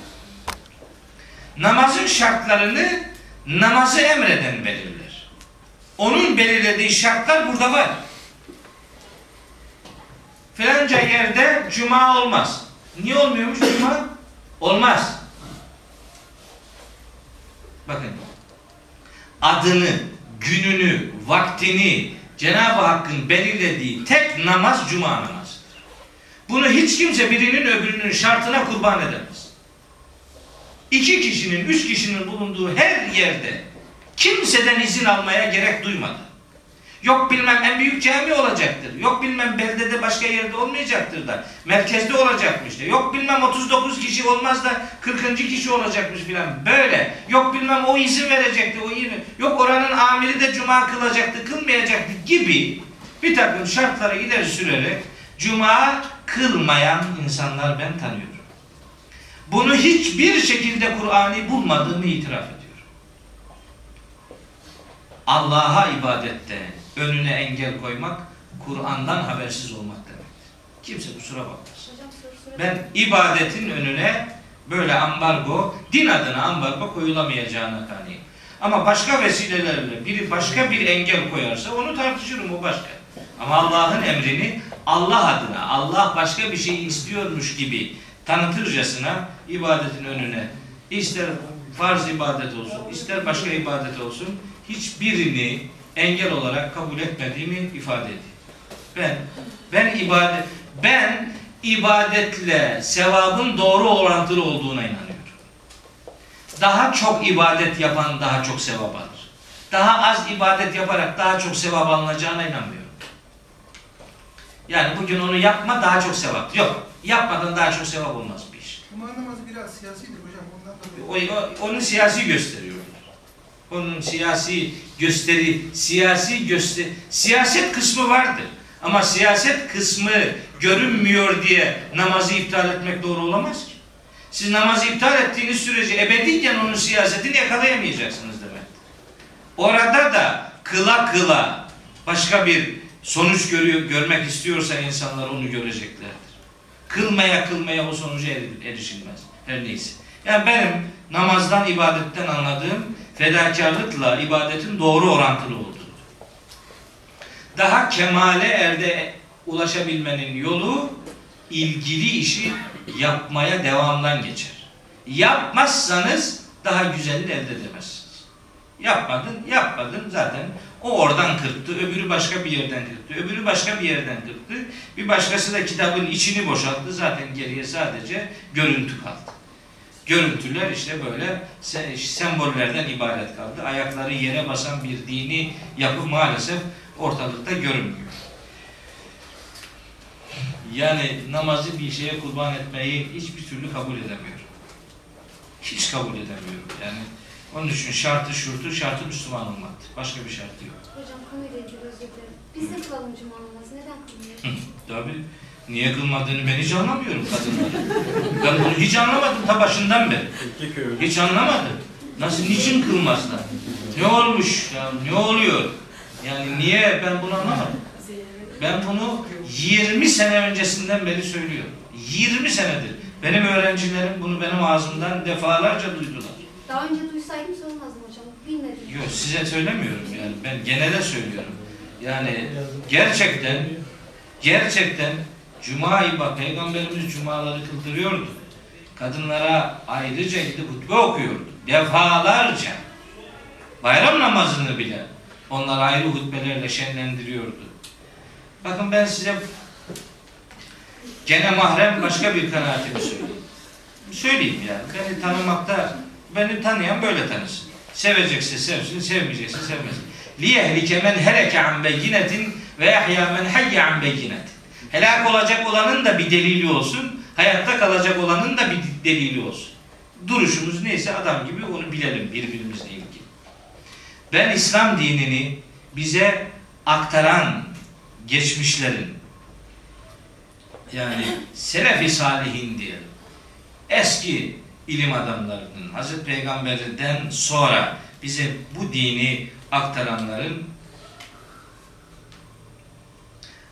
Namazın şartlarını namazı emreden belirler. Onun belirlediği şartlar burada var. Filanca yerde cuma olmaz. Niye olmuyormuş cuma? Olmaz. Bakın. Adını, gününü, vaktini Cenab-ı Hakk'ın belirlediği tek namaz cuma namazıdır. Bunu hiç kimse birinin öbürünün şartına kurban edemez. İki kişinin, üç kişinin bulunduğu her yerde kimseden izin almaya gerek duymadı. Yok bilmem en büyük cami olacaktır. Yok bilmem beldede başka yerde olmayacaktır da. Merkezde olacakmış da. Yok bilmem 39 kişi olmaz da 40. kişi olacakmış filan. Böyle. Yok bilmem o izin verecekti. O izin. Yok oranın amiri de cuma kılacaktı, kılmayacaktı gibi bir takım şartları ileri sürerek cuma kılmayan insanlar ben tanıyorum. Bunu hiçbir şekilde Kur'an'ı bulmadığımı itiraf ediyorum. Allah'a ibadette önüne engel koymak, Kur'an'dan habersiz olmak demektir. Kimse kusura bakmaz. Ben ibadetin önüne böyle ambargo, din adına ambargo koyulamayacağına kaniyim. Ama başka vesilelerle biri başka bir engel koyarsa onu tartışırım o başka. Ama Allah'ın emrini Allah adına, Allah başka bir şey istiyormuş gibi tanıtırcasına ibadetin önüne ister farz ibadet olsun, ister başka ibadet olsun hiçbirini engel olarak kabul etmediğimi ifade edeyim. Ben ben ibadet ben ibadetle sevabın doğru orantılı olduğuna inanıyorum. Daha çok ibadet yapan daha çok sevap alır. Daha az ibadet yaparak daha çok sevap alınacağına inanmıyorum. Yani bugün onu yapma daha çok sevap. Yok. Yapmadan daha çok sevap olmaz bir iş. Cuma namazı biraz siyasidir hocam. Ondan dolayı. O, o- onu siyasi gösteriyorlar. Onun siyasi gösteri, siyasi göster, siyaset kısmı vardır. Ama siyaset kısmı görünmüyor diye namazı iptal etmek doğru olamaz ki. Siz namazı iptal ettiğiniz sürece ebediyen onun siyasetini yakalayamayacaksınız demek. Orada da kıla kıla başka bir sonuç görüyor, görmek istiyorsa insanlar onu göreceklerdir. Kılmaya kılmaya o sonuca eri- erişilmez. Her neyse. Yani benim namazdan, ibadetten anladığım fedakarlıkla ibadetin doğru orantılı olduğu. Daha kemale erde ulaşabilmenin yolu ilgili işi yapmaya devamdan geçer. Yapmazsanız daha güzelini elde edemezsiniz. Yapmadın, yapmadın zaten o oradan kırptı, öbürü başka bir yerden kırptı, öbürü başka bir yerden kırptı. Bir başkası da kitabın içini boşalttı. Zaten geriye sadece görüntü kaldı. Görüntüler işte böyle se- sembollerden ibaret kaldı. Ayakları yere basan bir dini yapı maalesef ortalıkta görünmüyor. Yani namazı bir şeye kurban etmeyi hiçbir türlü kabul edemiyorum. Hiç kabul edemiyorum. Yani onun için şartı şurtu, şartı Müslüman olmaktır. Başka bir şartı yok. Hocam konuyla ilgili özür dilerim. Biz de kılalım cuma namazı. Neden kılmıyoruz? Tabii. Niye kılmadığını ben hiç anlamıyorum kadınların. Ben bunu hiç anlamadım ta başından beri. Hiç anlamadım. Nasıl, niçin kılmazlar? Ne olmuş ya, ne oluyor? Yani niye ben bunu anlamadım. Ben bunu 20 sene öncesinden beri söylüyorum. 20 senedir. Benim öğrencilerim bunu benim ağzımdan defalarca duydular. Daha önce duysaydım sormazdım hocam. Bilmedim. Yok size söylemiyorum yani ben genele söylüyorum. Yani gerçekten gerçekten Cuma ibadet Peygamberimiz cumaları kıldırıyordu. Kadınlara ayrıca gidip hutbe okuyordu. Defalarca. Bayram namazını bile onlar ayrı hutbelerle şenlendiriyordu. Bakın ben size gene mahrem başka bir kanaatimi söyleyeyim. Söyleyeyim yani. Beni tanımakta beni tanıyan böyle tanısın. Sevecekse sevsin, sevmeyecekse sevmesin. Men heleke an beyinetin ve yahya men hayye an beyinetin. Helak olacak olanın da bir delili olsun, hayatta kalacak olanın da bir delili olsun. Duruşumuz neyse adam gibi onu bilelim birbirimizle ilgili. Ben İslam dinini bize aktaran geçmişlerin yani Selefi Salihin diyelim. Eski ilim adamlarının, Hazreti Peygamber'den sonra bize bu dini aktaranların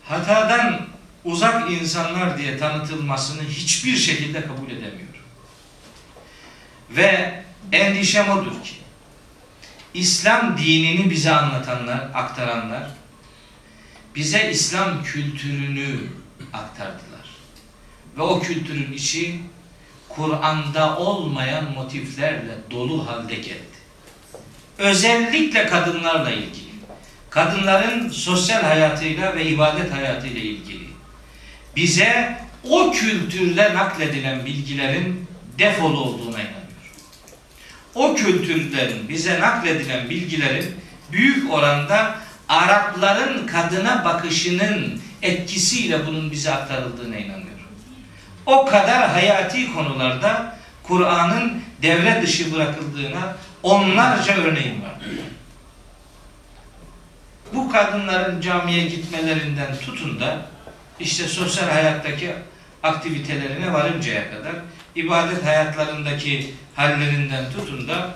hatadan uzak insanlar diye tanıtılmasını hiçbir şekilde kabul edemiyorum. Ve endişem odur ki İslam dinini bize anlatanlar, aktaranlar bize İslam kültürünü aktardılar. Ve o kültürün içi Kur'an'da olmayan motiflerle dolu halde geldi. Özellikle kadınlarla ilgili. Kadınların sosyal hayatıyla ve ibadet hayatıyla ilgili. Bize o kültürde nakledilen bilgilerin defol olduğuna inanıyorum. O kültürden bize nakledilen bilgilerin büyük oranda Arapların kadına bakışının etkisiyle bunun bize aktarıldığına inanıyorum. O kadar hayati konularda Kur'an'ın devre dışı bırakıldığına onlarca örneğim var. Bu kadınların camiye gitmelerinden tutun da işte sosyal hayattaki aktivitelerine varıncaya kadar ibadet hayatlarındaki hallerinden tutun da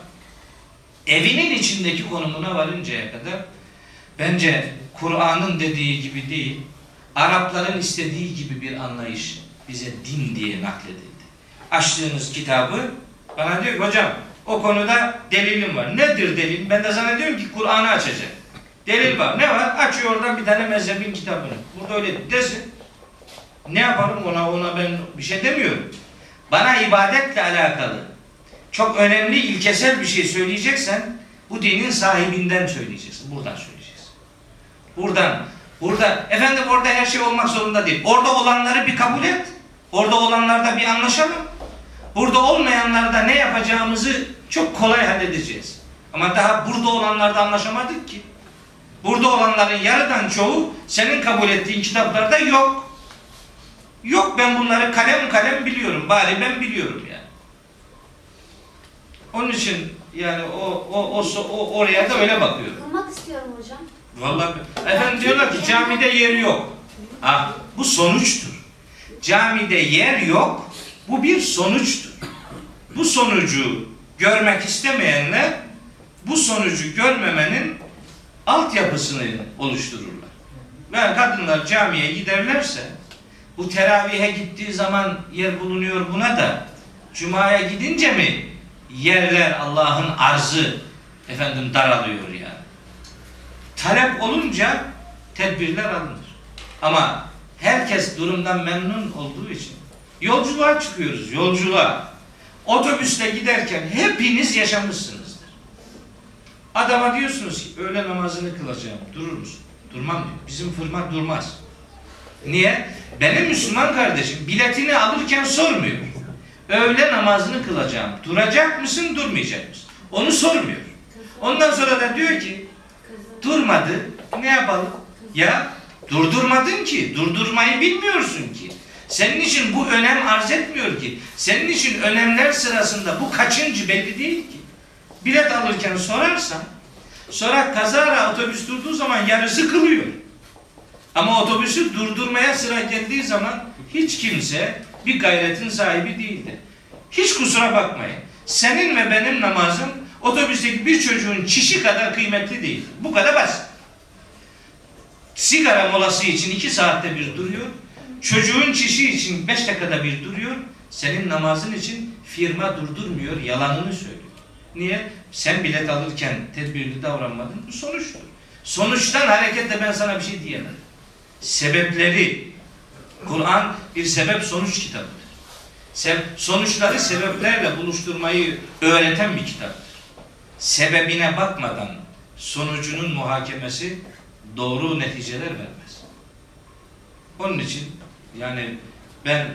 evinin içindeki konumuna varıncaya kadar bence Kur'an'ın dediği gibi değil, Arapların istediği gibi bir anlayış bize din diye nakledildi. Açtığınız kitabı bana diyor ki hocam o konuda delilim var. Nedir delil? Ben de zannediyorum ki Kur'an'ı açacak. Delil var. Ne var? Açıyor oradan bir tane mezhebin kitabını. Burada öyle desin. Ne yaparım ona ona ben bir şey demiyorum. Bana ibadetle alakalı çok önemli ilkesel bir şey söyleyeceksen bu dinin sahibinden söyleyeceksin. Buradan söyleyeceksin. Buradan Burada efendim orada her şey olmak zorunda değil. Orada olanları bir kabul et. Orada olanlarda bir anlaşalım. Burada olmayanlarda ne yapacağımızı çok kolay halledeceğiz. Ama daha burada olanlarda anlaşamadık ki. Burada olanların yarıdan çoğu senin kabul ettiğin kitaplarda yok. Yok ben bunları kalem kalem biliyorum. Bari ben biliyorum yani. Onun için yani o, o, o, o oraya da öyle bakıyorum. Kılmak istiyorum hocam. Vallahi efendim diyorlar ki camide yeri yok. Ah, bu sonuçtur. Camide yer yok, bu bir sonuçtur. Bu sonucu görmek istemeyenler bu sonucu görmemenin altyapısını oluştururlar. Ve kadınlar camiye giderlerse bu teravihe gittiği zaman yer bulunuyor buna da cumaya gidince mi yerler Allah'ın arzı efendim daralıyor yani. Talep olunca tedbirler alınır. Ama herkes durumdan memnun olduğu için yolculuğa çıkıyoruz, yolculuğa. Otobüste giderken hepiniz yaşamışsınızdır. Adama diyorsunuz ki öğle namazını kılacağım. Durur musun? Durmam diyor. Bizim firma durmaz. Niye? Benim Müslüman kardeşim biletini alırken sormuyor. Öğle namazını kılacağım. Duracak mısın, durmayacak mısın? Onu sormuyor. Ondan sonra da diyor ki durmadı. Ne yapalım? Ya durdurmadın ki. Durdurmayı bilmiyorsun ki. Senin için bu önem arz etmiyor ki. Senin için önemler sırasında bu kaçıncı belli değil ki. Bilet alırken sorarsan sonra kazara otobüs durduğu zaman yarısı kılıyor. Ama otobüsü durdurmaya sıra geldiği zaman hiç kimse bir gayretin sahibi değildi. Hiç kusura bakmayın. Senin ve benim namazım otobüsteki bir çocuğun çişi kadar kıymetli değil. Bu kadar basit. Sigara molası için iki saatte bir duruyor. Çocuğun çişi için beş dakikada bir duruyor. Senin namazın için firma durdurmuyor. Yalanını söylüyor. Niye? Sen bilet alırken tedbirli davranmadın. Bu sonuçtur. Sonuçtan hareketle ben sana bir şey diyemem. Sebepleri Kur'an bir sebep sonuç kitabıdır. Se- sonuçları sebeplerle buluşturmayı öğreten bir kitaptır. Sebebine bakmadan sonucunun muhakemesi doğru neticeler vermez. Onun için yani ben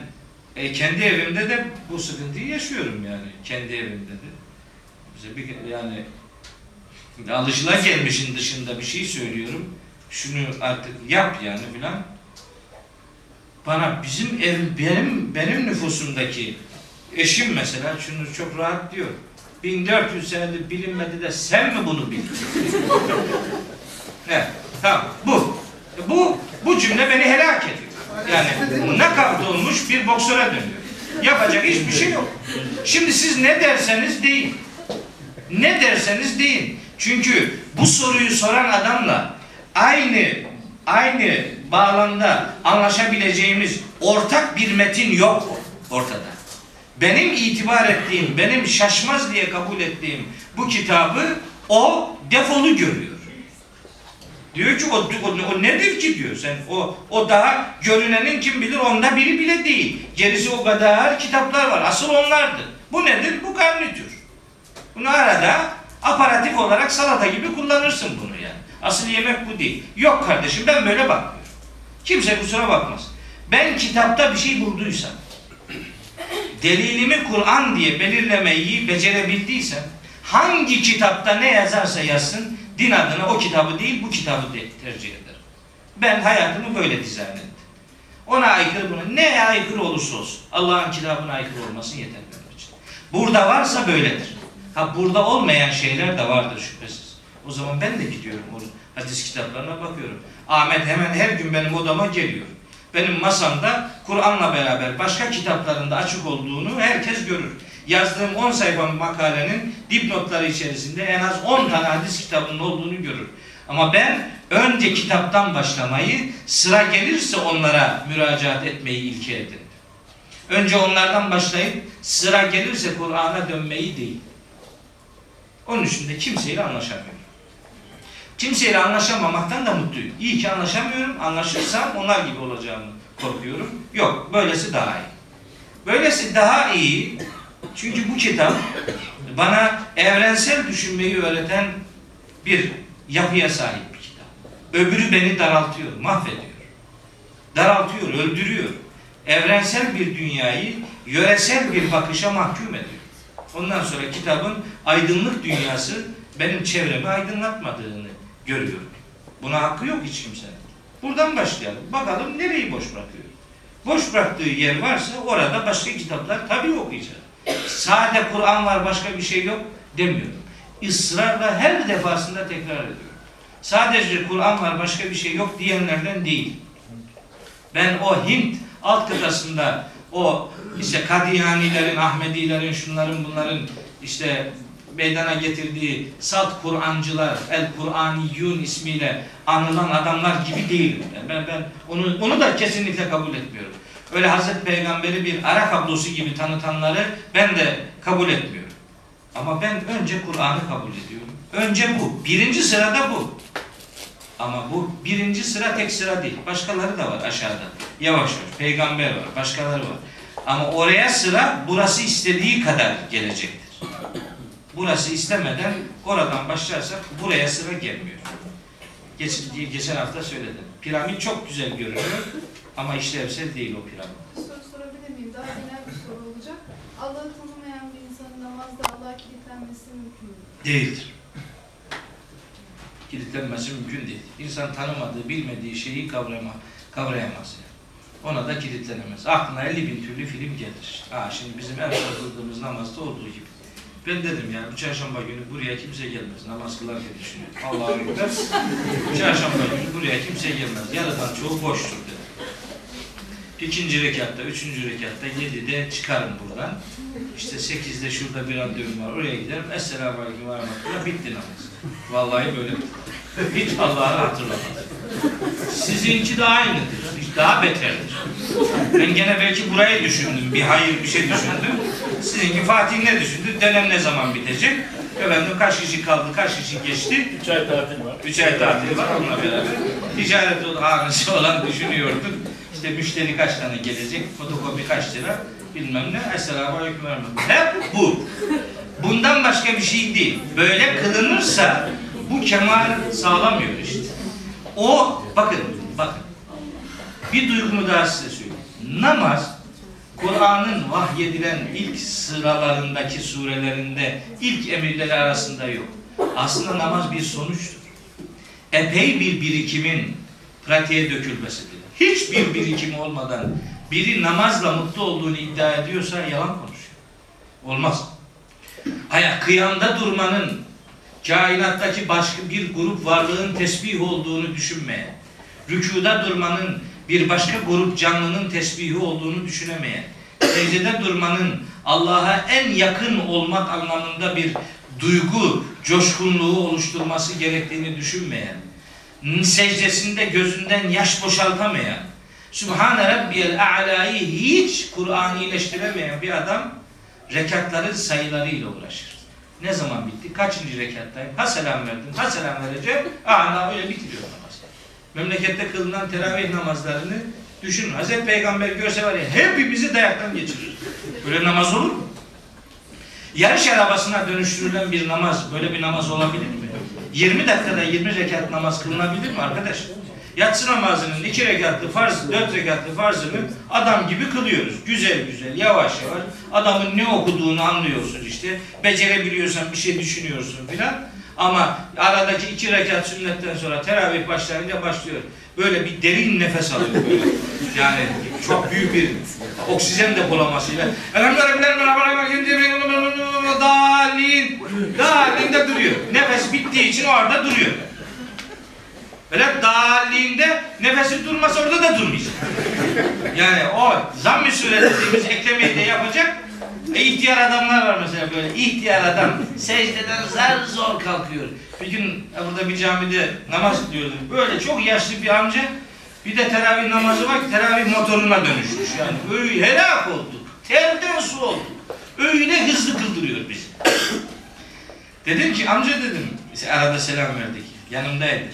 e, kendi evimde de bu sıkıntıyı yaşıyorum yani kendi evimde de. Bize bir yani alışılagelmişin dışında bir şey söylüyorum. Şunu artık yap yani filan. Bana bizim ev benim benim nüfusumdaki eşim mesela şunu çok rahat diyor. 1400 senedir bilinmedi de sen mi bunu bildin? evet, tamam bu. Bu bu cümle beni helak ediyor. Yani nakavt olmuş bir boksöre dönüyor. Yapacak hiçbir şey yok. Şimdi siz ne derseniz deyin. Ne derseniz deyin. Çünkü bu soruyu soran adamla aynı aynı bağlamda anlaşabileceğimiz ortak bir metin yok ortada. Benim itibar ettiğim, benim şaşmaz diye kabul ettiğim bu kitabı o defolu görüyor. Diyor ki o, o, o nedir ki diyor sen o o daha görünenin kim bilir onda biri bile değil. Gerisi o kadar kitaplar var. Asıl onlardır. Bu nedir? Bu garnitür. Bunu arada aparatif olarak salata gibi kullanırsın bunu yani. Asıl yemek bu değil. Yok kardeşim ben böyle bakmıyorum. Kimse kusura bakmaz. Ben kitapta bir şey bulduysam, delilimi Kur'an diye belirlemeyi becerebildiysem, hangi kitapta ne yazarsa yazsın, din adına o kitabı değil bu kitabı tercih ederim. Ben hayatımı böyle dizayn ettim. Ona aykırı buna, ne aykırı olursa olsun, Allah'ın kitabına aykırı olmasın yeter benim için. Burada varsa böyledir. Ha burada olmayan şeyler de vardır şüphesiz. O zaman ben de gidiyorum o hadis kitaplarına bakıyorum. Ahmet hemen her gün benim odama geliyor. Benim masamda Kur'an'la beraber başka kitaplarında açık olduğunu herkes görür. Yazdığım 10 sayfa makalenin dipnotları içerisinde en az 10 tane hadis kitabının olduğunu görür. Ama ben önce kitaptan başlamayı, sıra gelirse onlara müracaat etmeyi ilke edindim. Önce onlardan başlayıp sıra gelirse Kur'an'a dönmeyi değil. Onun için de kimseyle anlaşamıyorum. Kimseyle anlaşamamaktan da mutluyum. İyi ki anlaşamıyorum. Anlaşırsam onlar gibi olacağımı korkuyorum. Yok, böylesi daha iyi. Böylesi daha iyi. Çünkü bu kitap bana evrensel düşünmeyi öğreten bir yapıya sahip bir kitap. Öbürü beni daraltıyor, mahvediyor. Daraltıyor, öldürüyor. Evrensel bir dünyayı yöresel bir bakışa mahkum ediyor. Ondan sonra kitabın aydınlık dünyası benim çevremi aydınlatmadığını görüyorum. Buna hakkı yok hiç kimsenin. Buradan başlayalım. Bakalım nereyi boş bırakıyor. Boş bıraktığı yer varsa orada başka kitaplar tabii okuyacağız. Sade Kur'an var başka bir şey yok demiyorum. Israrla her defasında tekrar ediyorum. Sadece Kur'an var başka bir şey yok diyenlerden değil. Ben o Hint alt kıtasında o işte Kadiyanilerin, Ahmedilerin, şunların bunların işte meydana getirdiği salt Kur'ancılar, El Kur'aniyun ismiyle anılan adamlar gibi değilim. Yani ben ben onu onu da kesinlikle kabul etmiyorum. Öyle Hazreti Peygamber'i bir ara kablosu gibi tanıtanları ben de kabul etmiyorum. Ama ben önce Kur'an'ı kabul ediyorum. Önce bu. Birinci sırada bu. Ama bu birinci sıra tek sıra değil. Başkaları da var aşağıda. Yavaş yavaş. Peygamber var. Başkaları var. Ama oraya sıra burası istediği kadar gelecektir. Burası istemeden oradan başlarsak buraya sıra gelmiyor. Geç, geçen hafta söyledim. Piramit çok güzel görünüyor ama işlevsel değil o piramit. Soru sorabilir miyim? Daha genel bir soru olacak. Allah'ı tanımayan bir insanın namazda Allah'a kilitlenmesi mümkün mü? Değildir. Kilitlenmesi mümkün değil. İnsan tanımadığı, bilmediği şeyi kavrama, kavrayamaz. Yani. Ona da kilitlenemez. Aklına 50 bin türlü film gelir. Ha, şimdi bizim en son kıldığımız namazda olduğu gibi. Ben dedim yani bu çarşamba günü buraya kimse gelmez. Namaz kılarken düşünüyorum. Allah'a ekber. çarşamba günü buraya kimse gelmez. Yarıdan çoğu boştur dedim. İkinci rekatta, üçüncü rekatta, yedide çıkarım buradan. İşte sekizde şurada bir randevum var. Oraya giderim. Esselamu Aleyküm ve Rahmetullah. Bitti namaz. Vallahi böyle. Hiç Allah'ı hatırlamadım. Sizinki de aynıdır. Daha beterdir. Ben gene belki burayı düşündüm. Bir hayır bir şey düşündüm. Sizinki Fatih ne düşündü? Dönem ne zaman bitecek? Efendim kaç kişi kaldı, kaç kişi geçti? Üç ay tatil var. Üç ay tatil var onunla beraber. Ticaret hanesi olan düşünüyorduk. İşte müşteri kaç tane gelecek, fotokopi kaç lira, bilmem ne. Esselamu Aleyküm. Hep bu. Bundan başka bir şey değil. Böyle kılınırsa bu kemal sağlamıyor işte. O, bakın, bakın. Bir duygumu daha size söyleyeyim. Namaz, Kur'an'ın vahyedilen ilk sıralarındaki surelerinde ilk emirleri arasında yok. Aslında namaz bir sonuçtur. Epey bir birikimin pratiğe dökülmesidir. Hiçbir birikim olmadan biri namazla mutlu olduğunu iddia ediyorsa yalan konuşuyor. Olmaz. Ayak kıyamda durmanın kainattaki başka bir grup varlığın tesbih olduğunu düşünmeyen, rükuda durmanın bir başka grup canlının tesbihi olduğunu düşünemeyen, secdede durmanın Allah'a en yakın olmak anlamında bir duygu, coşkunluğu oluşturması gerektiğini düşünmeyen, secdesinde gözünden yaş boşaltamayan, Sübhane Rabbiyel A'la'yı hiç Kur'anileştiremeyen bir adam rekatların sayılarıyla uğraşır. Ne zaman bitti? Kaçıncı rekattayım? Ha selam verdim, ha selam vereceğim. A'la öyle bitiriyor namaz. Memlekette kılınan teravih namazlarını düşünün. Hazreti Peygamber görse var ya hepimizi dayaktan geçirir. Böyle namaz olur mu? Yarış arabasına dönüştürülen bir namaz, böyle bir namaz olabilir mi? 20 dakikada 20 rekat namaz kılınabilir mi arkadaş? Yatsı namazının iki rekatlı farz, dört rekatlı farzını adam gibi kılıyoruz. Güzel güzel, yavaş yavaş. Adamın ne okuduğunu anlıyorsun işte. Becerebiliyorsan bir şey düşünüyorsun filan. Ama aradaki iki rekat sünnetten sonra teravih başlayınca başlıyor. Böyle bir derin nefes alıyor böyle. Yani çok büyük bir oksijen depolamasıyla. Dalin. Dalin de duruyor. Nefes bittiği için orada duruyor. Böyle dalinde nefesi durmasa orada da durmayacak. Yani o zamm-ı sure dediğimiz eklemeyi de yapacak. E, ihtiyar adamlar var mesela böyle. İhtiyar adam secdeden zar zor kalkıyor. Bir gün e, burada bir camide namaz kılıyordum. Böyle çok yaşlı bir amca bir de teravih namazı var teravih motoruna dönüşmüş. Yani öyle helak olduk. Terden su olduk. Öyle hızlı kıldırıyor bizi. dedim ki amca dedim. arada selam verdik. Yanımdaydı.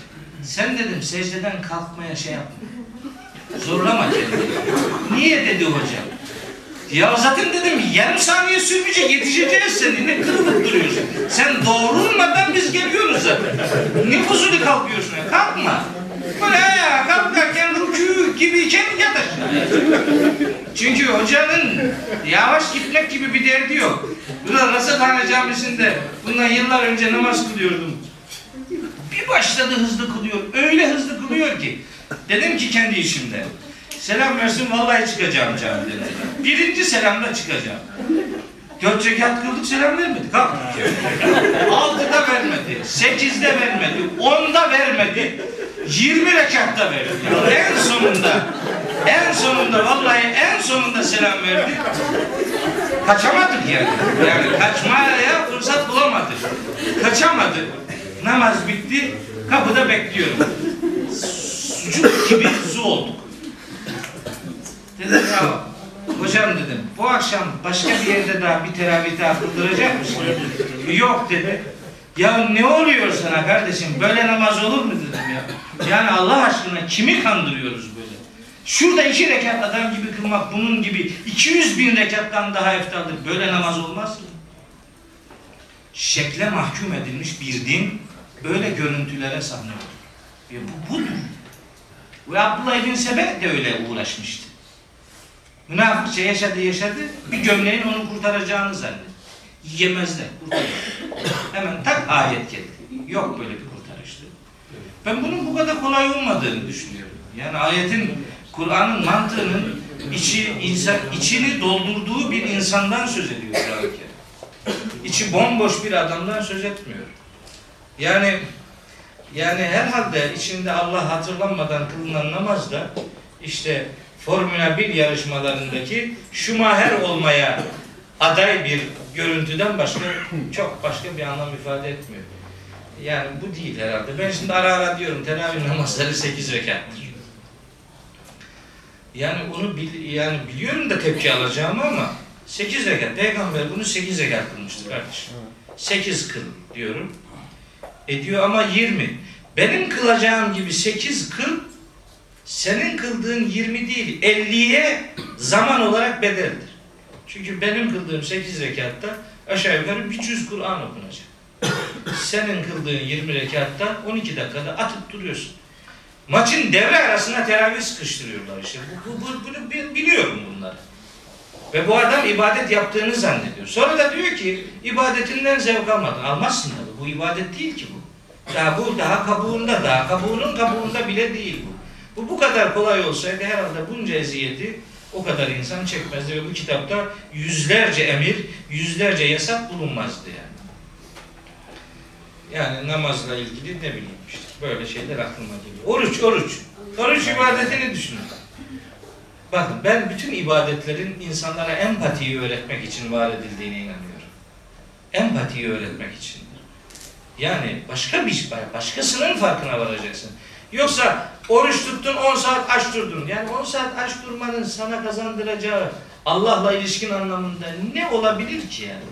Sen dedim secdeden kalkmaya şey yapma. Zorlama kendini. Niye dedi hocam? Ya zaten dedim yarım saniye sürmeyecek yetişeceğiz seni. Ne kırılıp duruyorsun? Sen doğrulmadan biz geliyoruz zaten. Ne fuzuli kalkıyorsun ya? Kalkma. Böyle ayağa kalkarken rükû gibiyken yat aşağıya. Çünkü hocanın yavaş gitmek gibi bir derdi yok. Burada Rasathane Camisi'nde bundan yıllar önce namaz kılıyordum. Bir başladı hızlı kılıyor. Öyle hızlı kılıyor ki. Dedim ki kendi işimde. Selam versin vallahi çıkacağım camiden. Birinci selamda çıkacağım. Dört rekat kıldık selam vermedi. Kalk. Altıda vermedi. Sekizde vermedi. Onda vermedi. Yirmi rekatta verdi. En sonunda En sonunda vallahi en sonunda selam verdi. Kaçamadık yani. Yani kaçmaya fırsat bulamadık. Kaçamadık. Namaz bitti. Kapıda bekliyorum. Sucuk gibi su olduk. Dedim ya hocam dedim bu akşam başka bir yerde daha bir teravih daha kıldıracak mısın? Yok dedi. Ya ne oluyor sana kardeşim? Böyle namaz olur mu dedim ya. Yani Allah aşkına kimi kandırıyoruz böyle? Şurada iki rekat adam gibi kılmak bunun gibi 200 bin rekattan daha eftaldır. Böyle namaz olmaz ki. Şekle mahkum edilmiş bir din böyle görüntülere sahne olur. Ya bu budur. Ve Abdullah bin Sebe de öyle uğraşmıştı. Münafıkça yaşadı yaşadı, bir gömleğin onu kurtaracağını zannetti. Yemezler, kurtarır. Hemen tak ayet geldi. Yok böyle bir kurtarıştı. Ben bunun bu kadar kolay olmadığını düşünüyorum. Yani ayetin, Kur'an'ın mantığının içi, insan, içini doldurduğu bir insandan söz ediyor Kur'an-ı. İçi bomboş bir adamdan söz etmiyor. Yani yani herhalde içinde Allah hatırlanmadan kılınan namaz da işte Formula 1 yarışmalarındaki Schumacher olmaya aday bir görüntüden başka çok başka bir anlam ifade etmiyor. Yani bu değil herhalde. Ben şimdi ara ara diyorum teravih namazları 8 rekattır. Yani onu bil, yani biliyorum da tepki alacağımı ama 8 rekat. Peygamber bunu 8 rekat kılmıştır kardeşim. 8 kıl diyorum. Ediyor ama 20. Benim kılacağım gibi 8 kıl senin kıldığın 20 değil 50'ye zaman olarak bedeldir. Çünkü benim kıldığım 8 rekatta aşağı yukarı 300 Kur'an okunacak. Senin kıldığın 20 rekatta 12 dakikada atıp duruyorsun. Maçın devre arasına teravih sıkıştırıyorlar işte. Bu, bu, bu- bunu bi- biliyorum bunları. Ve bu adam ibadet yaptığını zannediyor. Sonra da diyor ki ibadetinden zevk almadın. Almazsın tabii. Bu ibadet değil ki bu. Daha bu daha kabuğunda, daha kabuğunun kabuğunda bile değil bu. Bu bu kadar kolay olsaydı herhalde bunca eziyeti o kadar insan çekmezdi ve bu kitapta yüzlerce emir, yüzlerce yasak bulunmazdı yani. Yani namazla ilgili ne bileyim işte böyle şeyler aklıma geliyor. Oruç, oruç. Oruç ibadetini düşünün. Bakın ben bütün ibadetlerin insanlara empatiyi öğretmek için var edildiğine inanıyorum. Empatiyi öğretmek içindir. Yani başka bir başkasının farkına varacaksın. Yoksa oruç tuttun 10 saat aç durdun. Yani 10 saat aç durmanın sana kazandıracağı Allah'la ilişkin anlamında ne olabilir ki yani?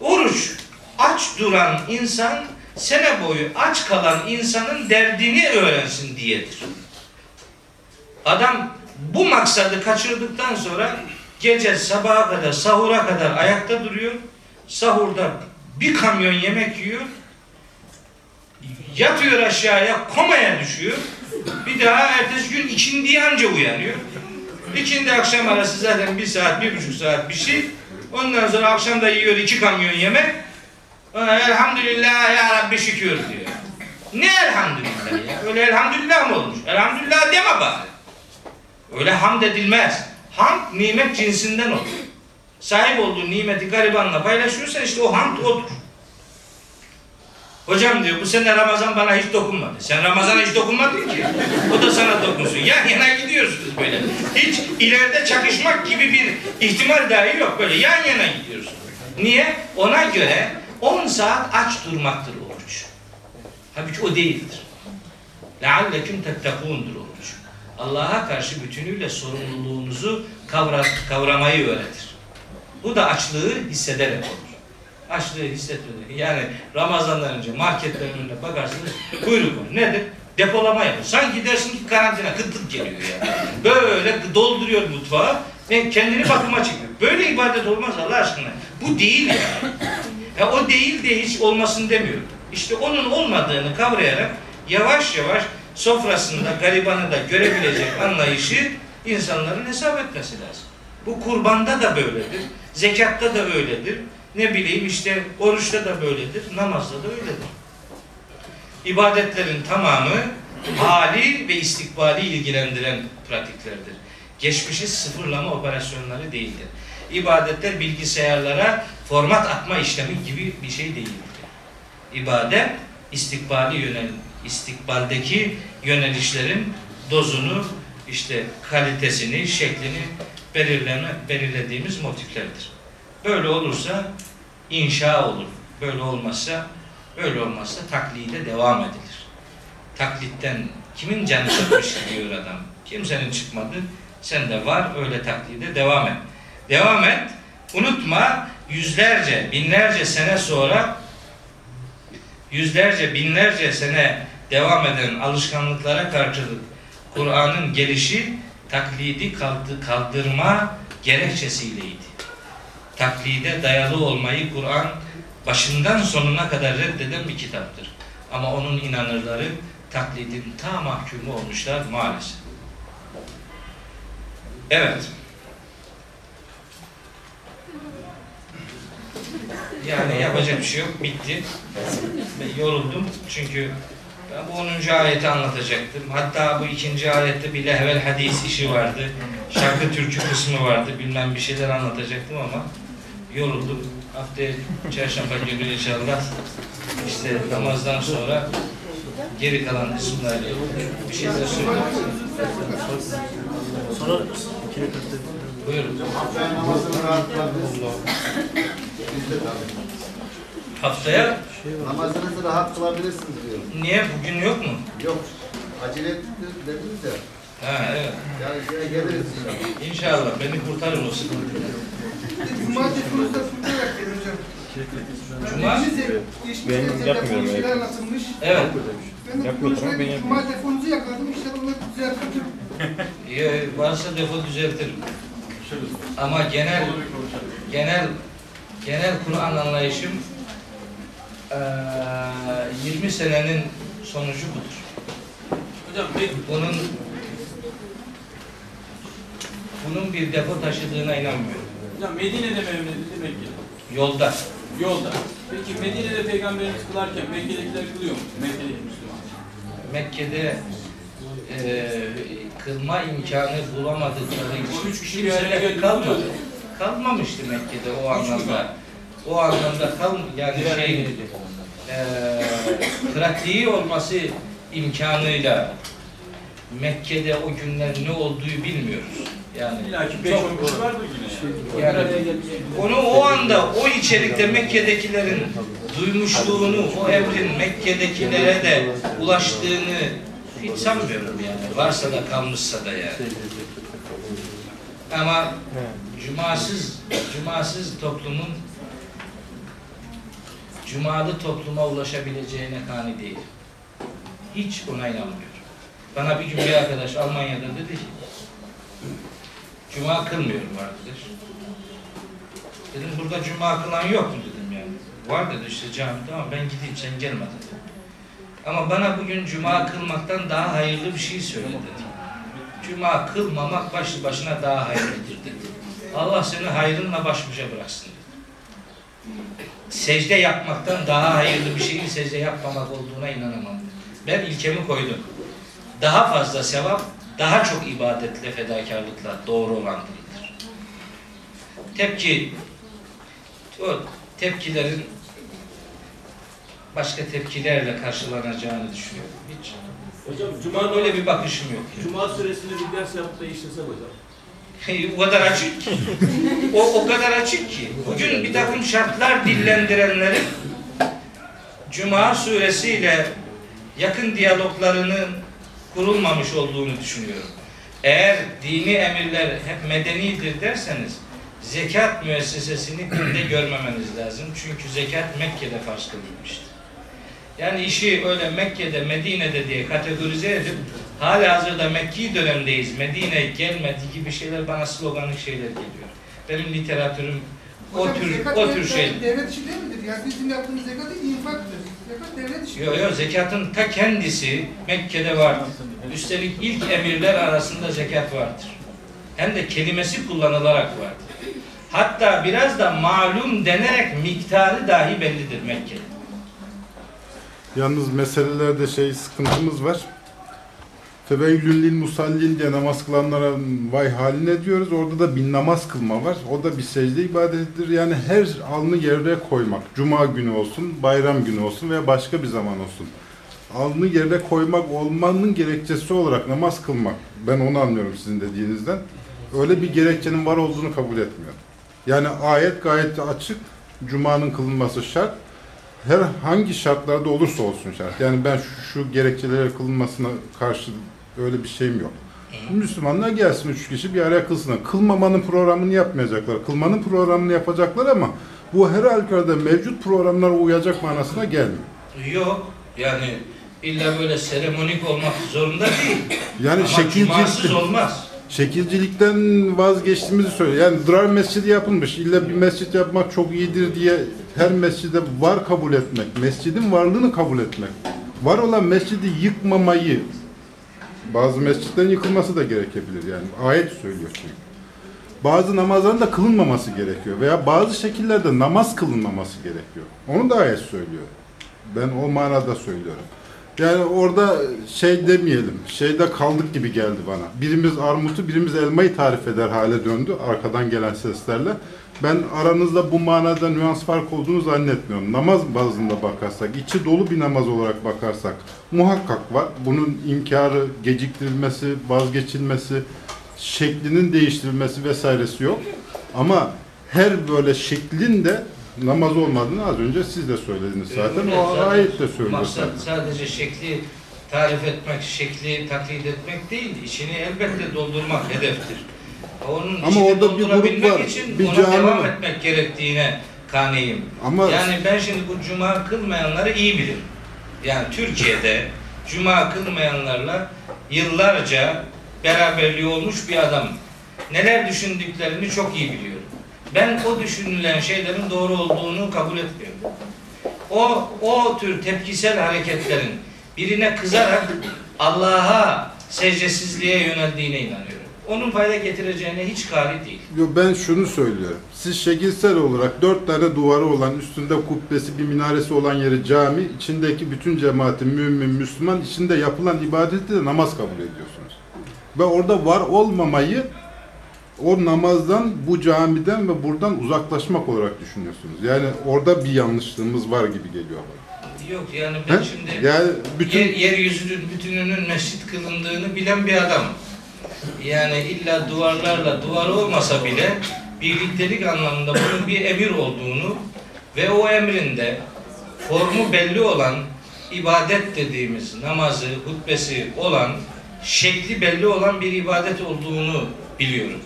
Oruç aç duran insan sene boyu aç kalan insanın derdini öğrensin diyedir. Adam bu maksadı kaçırdıktan sonra gece sabaha kadar sahura kadar ayakta duruyor. Sahurda bir kamyon yemek yiyor. Yatıyor aşağıya komaya düşüyor. Bir daha ertesi gün ikindiye anca uyanıyor. İkindi akşam arası zaten bir saat, bir buçuk saat bir şey. Ondan sonra akşam da yiyor iki kamyon yemek. Elhamdülillah ya Rabbi şükür diyor. Ne elhamdülillah ya? Öyle elhamdülillah mı olmuş? Elhamdülillah deme bari. Öyle hamd edilmez. Hamd nimet cinsinden olur. Sahip olduğu nimeti garibanla paylaşıyorsan işte o hamd odur. Hocam diyor bu sene Ramazan bana hiç dokunmadı. Sen Ramazan'a hiç dokunmadın ki. O da sana dokunsun. Yan yana gidiyorsunuz böyle. Hiç ileride çakışmak gibi bir ihtimal dahi yok. Böyle yan yana gidiyorsunuz. Niye? Ona göre 10 saat aç durmaktır oruç. Halbuki o değildir. لَعَلَّكُمْ تَتَّقُون'dur oruç. Allah'a karşı bütünüyle sorumluluğunuzu kavra, kavramayı öğretir. Bu da açlığı hissederek olur. Açlığı hissetmedi. Yani Ramazan'dan önce marketlerin önüne bakarsınız kuyruk var. Nedir? Depolama yapıyor. Sanki dersin ki karantina kıtlık geliyor yani. Böyle dolduruyor mutfağı ve kendini bakıma çekiyor. Böyle ibadet olmaz Allah aşkına. Bu değil yani. Ya o değil de hiç olmasın demiyorum. İşte onun olmadığını kavrayarak yavaş yavaş sofrasında garibanı da görebilecek anlayışı insanların hesap etmesi lazım. Bu kurbanda da böyledir. Zekatta da öyledir. Ne bileyim işte oruçta da böyledir. Namazda da öyledir. İbadetlerin tamamı hali ve istikbali ilgilendiren pratiklerdir. Geçmişi sıfırlama operasyonları değildir. İbadetler bilgisayarlara format atma işlemi gibi bir şey değildir. İbadet istikbali yönel istikbaldeki yönelişlerin dozunu işte kalitesini, şeklini belirleme, belirlediğimiz motiflerdir. Böyle olursa inşa olur. Böyle olmazsa böyle olmazsa taklide devam edilir. Taklitten kimin canı çıkmış diyor adam. Kimsenin çıkmadı. Sen de var öyle taklide devam et. Devam et. Unutma yüzlerce, binlerce sene sonra yüzlerce, binlerce sene devam eden alışkanlıklara karşılık Kur'an'ın gelişi taklidi kaldı- kaldırma gerekçesiyleydi. Taklide dayalı olmayı Kur'an başından sonuna kadar reddeden bir kitaptır. Ama onun inanırları taklidin ta mahkumu olmuşlar maalesef. Evet. Yani yapacak bir şey yok. Bitti. Ben yoruldum. Çünkü ben bu 10. ayeti anlatacaktım. Hatta bu ikinci ayette bir lehvel hadis işi vardı. Şarkı türkü kısmı vardı. Bilmem bir şeyler anlatacaktım ama yoruldum. Haftaya çarşamba günü inşallah işte namazdan sonra geri kalan kısımlarla bir şeyler. Sonra iki rekatte Buyurun. Haftaya. Namazınızı rahat kılabilirsiniz diyorum. niye? Bugün yok mu? Yok. Acele dediniz ya. Ha evet. Yani geliriz inşallah. İnşallah beni kurtarın o sıkıntıdan. Cuma sunularak gelin hocam. Cuma? Geçmişte- geçmişte Ben size yapmıyorum bir şeyler evet. anlatılmış. Evet. Ben de Yapmıyorum ben yapıyorum. Cuma telefonunuzu yakaladım. İşte onları düzelttim. Ee, varsa defo düzeltirim. Ama genel genel genel Kur'an anlayışım eee 20 senenin sonucu budur. Hocam peki Bunun bunun bir defo taşıdığına inanmıyorum. Hocam Medine'de mi evlenildi Mekke'de? Yolda. Yolda. Peki Medine'de peygamberimiz kılarken Mekke'dekiler kılıyor mu? Mekke'deki Müslüman. Mekke'de eee kılma imkanı bulamadıkları için üç kişi bir araya kalmadı. Kalmamıştı Mekke'de o anlamda. O anlamda kal yani şey eee pratiği olması imkanıyla Mekke'de o günler ne olduğu bilmiyoruz. Yani İlla ki 5-10 çok- kişi vardır yine. Yani- onu o anda o içerikte Mekke'dekilerin duymuşluğunu, o emrin Mekke'dekilere de ulaştığını hiç sanmıyorum yani. Varsa da kalmışsa da yani. Ama cumasız, cumasız toplumun cumalı topluma ulaşabileceğine kani değil. Hiç ona inanmıyorum. Bana bir gün bir arkadaş Almanya'da dedi ki Cuma kılmıyorum arkadaş. Dedim burada cuma kılan yok mu dedim yani. Var dedi işte cami tamam ben gideyim sen gelme dedi. Ama bana bugün cuma kılmaktan daha hayırlı bir şey söyle dedi. Cuma kılmamak başlı başına daha hayırlıdır dedi. Allah seni hayrınla baş başa bıraksın dedi. Secde yapmaktan daha hayırlı bir şeyin secde yapmamak olduğuna inanamam. Ben ilkemi koydum. Daha fazla sevap, daha çok ibadetle, fedakarlıkla doğru orantılıdır. Tepki, o tepkilerin başka tepkilerle karşılanacağını düşünüyorum. Hiç Hocam Cuma böyle bir bakışım yok. yani. Cuma süresinde bir ders yapıp da işlesem hocam. o kadar açık ki. O, o kadar açık ki. Bugün bir takım şartlar dillendirenlerin Cuma suresiyle yakın diyaloglarının kurulmamış olduğunu düşünüyorum. Eğer dini emirler hep medenidir derseniz zekat müessesesini dinde görmemeniz lazım. Çünkü zekat Mekke'de farz kılınmıştı. Yani işi öyle Mekke'de, Medine'de diye kategorize edip hala hazırda Mekki dönemdeyiz, Medine gelmedi gibi şeyler bana sloganlık şeyler geliyor. Benim literatürüm o Hocam, tür o tür şey. Devlet işi değil midir? Yani bizim yaptığımız zekat infaktır. Yok yok zekatın ta kendisi Mekke'de vardır. Üstelik ilk emirler arasında zekat vardır. Hem de kelimesi kullanılarak vardır. Hatta biraz da malum denerek miktarı dahi bellidir Mekke'de. Yalnız meselelerde şey sıkıntımız var. Feveylül lil musallin diye namaz kılanlara vay haline diyoruz. Orada da bir namaz kılma var. O da bir secde ibadetidir. Yani her alnı yere koymak. Cuma günü olsun, bayram günü olsun veya başka bir zaman olsun. alnı yere koymak olmanın gerekçesi olarak namaz kılmak. Ben onu anlıyorum sizin dediğinizden. Öyle bir gerekçenin var olduğunu kabul etmiyorum. Yani ayet gayet açık. Cuma'nın kılınması şart. Her hangi şartlarda olursa olsun şart. Yani ben şu, şu gerekçelere kılınmasına karşı öyle bir şeyim yok. Müslümanlar gelsin üç kişi bir araya kılsınlar. Kılmamanın programını yapmayacaklar. Kılmanın programını yapacaklar ama bu her halükarda mevcut programlara uyacak manasına gelmiyor. Yok. Yani illa böyle seremonik olmak zorunda değil. Yani Ama şekilcilik, olmaz. şekilcilikten vazgeçtiğimizi söylüyor. Yani durar mescidi yapılmış. İlla bir mescit yapmak çok iyidir diye her mescide var kabul etmek. Mescidin varlığını kabul etmek. Var olan mescidi yıkmamayı bazı mescitlerin yıkılması da gerekebilir yani. Ayet söylüyor çünkü. Bazı namazların da kılınmaması gerekiyor veya bazı şekillerde namaz kılınmaması gerekiyor. Onu da ayet söylüyor. Ben o manada söylüyorum. Yani orada şey demeyelim, şeyde kaldık gibi geldi bana. Birimiz armutu, birimiz elmayı tarif eder hale döndü arkadan gelen seslerle. Ben aranızda bu manada nüans fark olduğunu zannetmiyorum. Namaz bazında bakarsak, içi dolu bir namaz olarak bakarsak muhakkak var. Bunun inkarı, geciktirilmesi, vazgeçilmesi, şeklinin değiştirilmesi vesairesi yok. Ama her böyle şeklin de namaz olmadığını az önce siz de söylediniz zaten. Öyle O zaten ayet de söylüyor zaten. sadece şekli tarif etmek, şekli taklit etmek değil. İçini elbette doldurmak hedeftir. Onun Ama orada bir grup var, için bir ona cami devam var. etmek gerektiğine kaniyim. Ama Yani ben şimdi bu cuma kılmayanları iyi bilirim. Yani Türkiye'de cuma kılmayanlarla yıllarca beraberliği olmuş bir adam. Neler düşündüklerini çok iyi biliyorum. Ben o düşünülen şeylerin doğru olduğunu kabul etmiyorum. O, o tür tepkisel hareketlerin birine kızarak Allah'a secdesizliğe yöneldiğine inanıyorum. Onun fayda getireceğine hiç kari değil. Yo, ben şunu söylüyorum. Siz şekilsel olarak dört tane duvarı olan, üstünde kubbesi, bir minaresi olan yeri cami, içindeki bütün cemaatin mümin, Müslüman, içinde yapılan ibadeti de namaz kabul ediyorsunuz. Ve orada var olmamayı o namazdan, bu camiden ve buradan uzaklaşmak olarak düşünüyorsunuz. Yani orada bir yanlışlığımız var gibi geliyor bana. Yok yani ben He? şimdi Yani bütün yer, yeryüzünün bütününün mescit kılındığını bilen bir adam. Yani illa duvarlarla duvar olmasa bile birliktelik anlamında bunun bir emir olduğunu ve o emrin de formu belli olan ibadet dediğimiz namazı, hutbesi olan, şekli belli olan bir ibadet olduğunu biliyorum.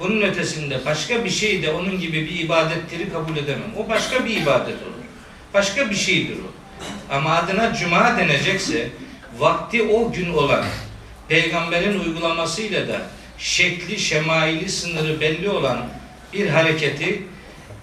Bunun ötesinde başka bir şey de onun gibi bir ibadetleri kabul edemem. O başka bir ibadet olur. Başka bir şeydir o. Ama adına cuma denecekse vakti o gün olan peygamberin uygulamasıyla da şekli, şemaili, sınırı belli olan bir hareketi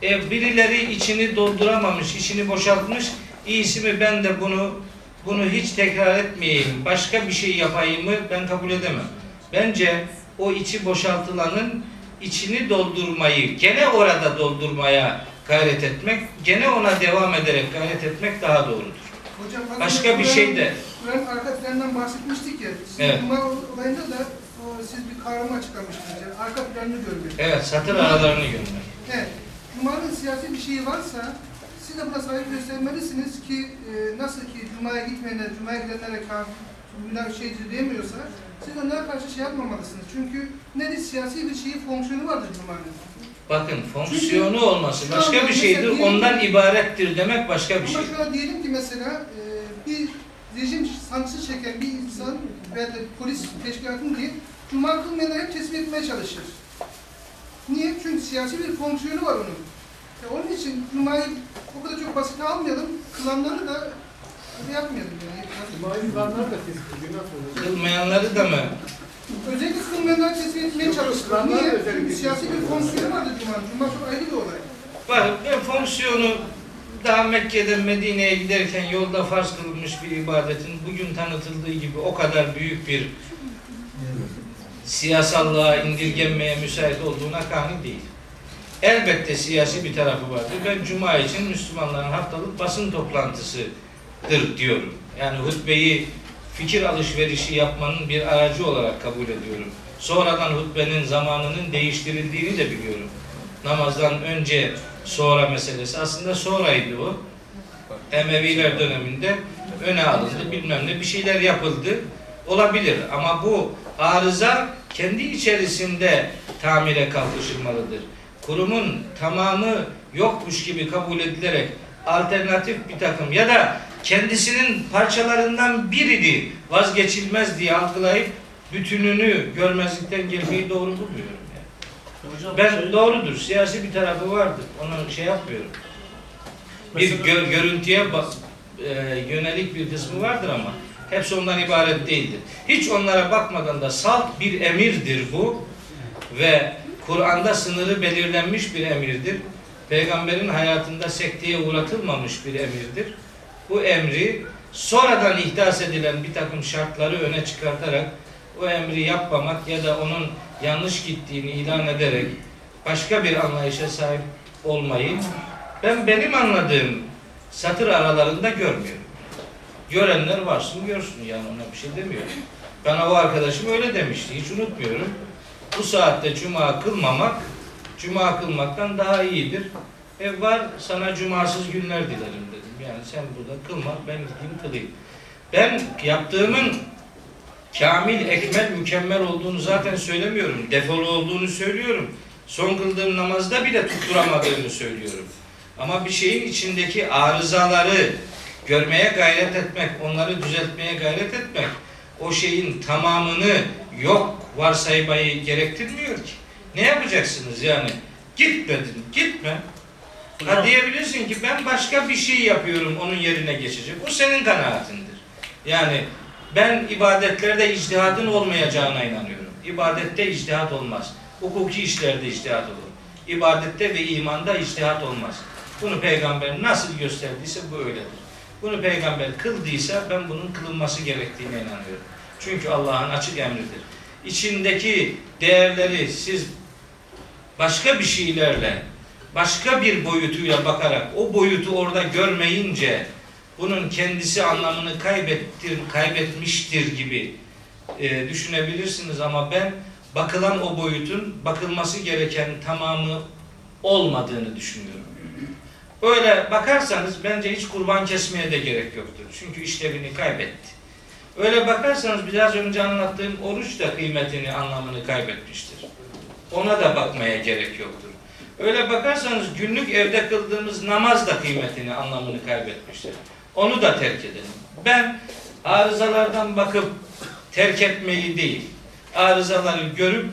e, birileri içini dolduramamış, içini boşaltmış. İyisi mi ben de bunu bunu hiç tekrar etmeyeyim, başka bir şey yapayım mı ben kabul edemem. Bence o içi boşaltılanın içini doldurmayı, gene orada doldurmaya gayret etmek, gene ona devam ederek gayret etmek daha doğrudur. Hocam, Başka bir şey de Kur'an arka planından bahsetmiştik ya. Sizin Evet. Cuma olayında da o, siz bir kavramı açıklamıştınız. Yani arka planını görmek. evet satır aralarını görmek. Evet. Cuma'nın siyasi bir şeyi varsa siz de buna saygı göstermelisiniz ki e, nasıl ki Cuma'ya gitmeyenler, Cuma'ya gidenlere kafir, şeydir diyemiyorsa siz onlara karşı şey yapmamalısınız. Çünkü nedir siyasi bir şeyi fonksiyonu vardır Cuma'nın. Bakın fonksiyonu olması şu başka bir şeydir, diyelim- ondan ibarettir demek başka bir şey. Ama şuna diyelim ki mesela e, bir rejim sancısı çeken bir insan veya da polis teşkilatını diye Cuma kılmayanları hep tesbih etmeye çalışır. Niye? Çünkü siyasi bir fonksiyonu var onun. E, onun için Cuma'yı o kadar çok basite almayalım, kılanları da öyle yapmayalım yani. Mavi da tespit ediyor. Kılmayanları da mı? Özellikle kılmayanları tesbih etmeye çalışır. Kılanlar Niye? Çünkü siyasi bir fonksiyonu vardır Cuma'nın. Cuma çok ayrı bir olay. Var, ben fonksiyonu daha Mekke'den Medine'ye giderken yolda farz kılınmış bir ibadetin bugün tanıtıldığı gibi o kadar büyük bir siyasallığa indirgenmeye müsait olduğuna kani değil. Elbette siyasi bir tarafı vardır. Ben Cuma için Müslümanların haftalık basın toplantısıdır diyorum. Yani hutbeyi fikir alışverişi yapmanın bir aracı olarak kabul ediyorum. Sonradan hutbenin zamanının değiştirildiğini de biliyorum. Namazdan önce sonra meselesi aslında sonraydı o. Emeviler döneminde öne alındı, bilmem ne bir şeyler yapıldı. Olabilir ama bu arıza kendi içerisinde tamire kalkışılmalıdır. Kurumun tamamı yokmuş gibi kabul edilerek alternatif bir takım ya da kendisinin parçalarından biriydi vazgeçilmez diye algılayıp bütününü görmezlikten gelmeyi doğru bulmuyorum. Hocam, Ben şey- doğrudur. Siyasi bir tarafı vardır. Onu şey yapmıyorum. Bir Mesela- gö- görüntüye bak, e, yönelik bir kısmı vardır ama hepsi ondan ibaret değildir. Hiç onlara bakmadan da salt bir emirdir bu ve Kur'an'da sınırı belirlenmiş bir emirdir. Peygamberin hayatında sekteye uğratılmamış bir emirdir. Bu emri sonradan ihdas edilen bir takım şartları öne çıkartarak o emri yapmamak ya da onun yanlış gittiğini ilan ederek başka bir anlayışa sahip olmayı ben benim anladığım satır aralarında görmüyorum. Görenler varsın görsün yani ona bir şey demiyorum. Bana o arkadaşım öyle demişti hiç unutmuyorum. Bu saatte cuma kılmamak cuma kılmaktan daha iyidir. E var sana cumasız günler dilerim dedim. Yani sen burada kılma ben gideyim kılayım. Ben yaptığımın kamil, ekmel, mükemmel olduğunu zaten söylemiyorum. Defolu olduğunu söylüyorum. Son kıldığım namazda bile tutturamadığımı söylüyorum. Ama bir şeyin içindeki arızaları görmeye gayret etmek, onları düzeltmeye gayret etmek, o şeyin tamamını yok varsaymayı gerektirmiyor ki. Ne yapacaksınız yani? Gitmedin, gitme. Ha diyebilirsin ki ben başka bir şey yapıyorum onun yerine geçecek. O senin kanaatindir. Yani ben ibadetlerde icdihadın olmayacağına inanıyorum. İbadette icdihat olmaz. Hukuki işlerde icdihat olur. İbadette ve imanda icdihat olmaz. Bunu peygamber nasıl gösterdiyse bu öyledir. Bunu peygamber kıldıysa ben bunun kılınması gerektiğine inanıyorum. Çünkü Allah'ın açık emridir. İçindeki değerleri siz başka bir şeylerle, başka bir boyutuyla bakarak o boyutu orada görmeyince bunun kendisi anlamını kaybettir, kaybetmiştir gibi e, düşünebilirsiniz ama ben bakılan o boyutun bakılması gereken tamamı olmadığını düşünüyorum. Öyle bakarsanız bence hiç kurban kesmeye de gerek yoktur. Çünkü işlevini kaybetti. Öyle bakarsanız biraz önce anlattığım oruç da kıymetini, anlamını kaybetmiştir. Ona da bakmaya gerek yoktur. Öyle bakarsanız günlük evde kıldığımız namaz da kıymetini, anlamını kaybetmiştir. Onu da terk edelim. Ben arızalardan bakıp terk etmeyi değil, arızaları görüp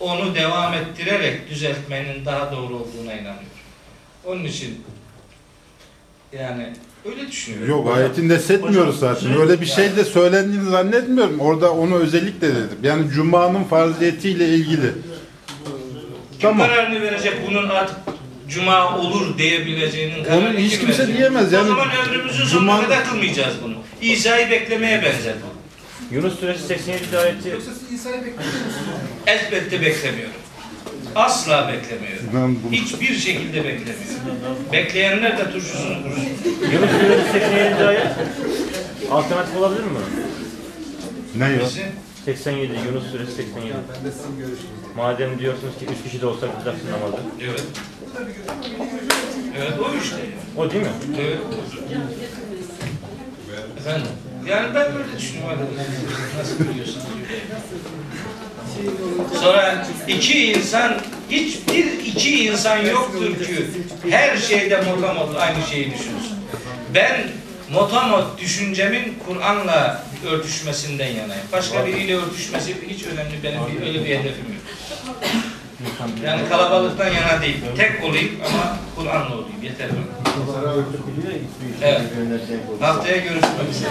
onu devam ettirerek düzeltmenin daha doğru olduğuna inanıyorum. Onun için yani öyle düşünüyorum. Yok ayetinde hissetmiyoruz zaten. Öyle bir şey de söylendiğini zannetmiyorum. Orada onu özellikle dedim. Yani Cuma'nın farziyetiyle ilgili. Kim Tamam. kararını verecek bunun artık cuma olur diyebileceğinin Onu hiç kim kimse verecek? diyemez. O Yani zaman ömrümüzün Cuma- sonuna kadar kılmayacağız bunu. İsa'yı beklemeye benzer bu. Yunus suresi 87. ayeti Yoksa siz İsa'yı musunuz? Elbette beklemiyorum. Asla beklemiyorum. ben bunu Hiçbir şekilde beklemiyorum. Bekleyenler de turşusunu kursun. Yunus suresi 87. ayet alternatif olabilir mi? ne? Birisi, 87 Yunus suresi 87. Madem diyorsunuz ki üç kişi de olsa kılacaksın namazı. Evet. Evet o işte. O değil mi? Evet. Efendim? Yani ben böyle düşünüyorum. Nasıl biliyorsunuz? Sonra iki insan, hiçbir iki insan yoktur ki her şeyde motamot aynı şeyi düşünsün. Ben motamot düşüncemin Kur'an'la örtüşmesinden yanayım. Başka biriyle örtüşmesi hiç önemli benim bir, öyle bir hedefim yok. Yani kalabalıktan yana değil. Tek olayım ama Kur'an'la olayım. Yeter bana. Evet. Haftaya görüşmek üzere.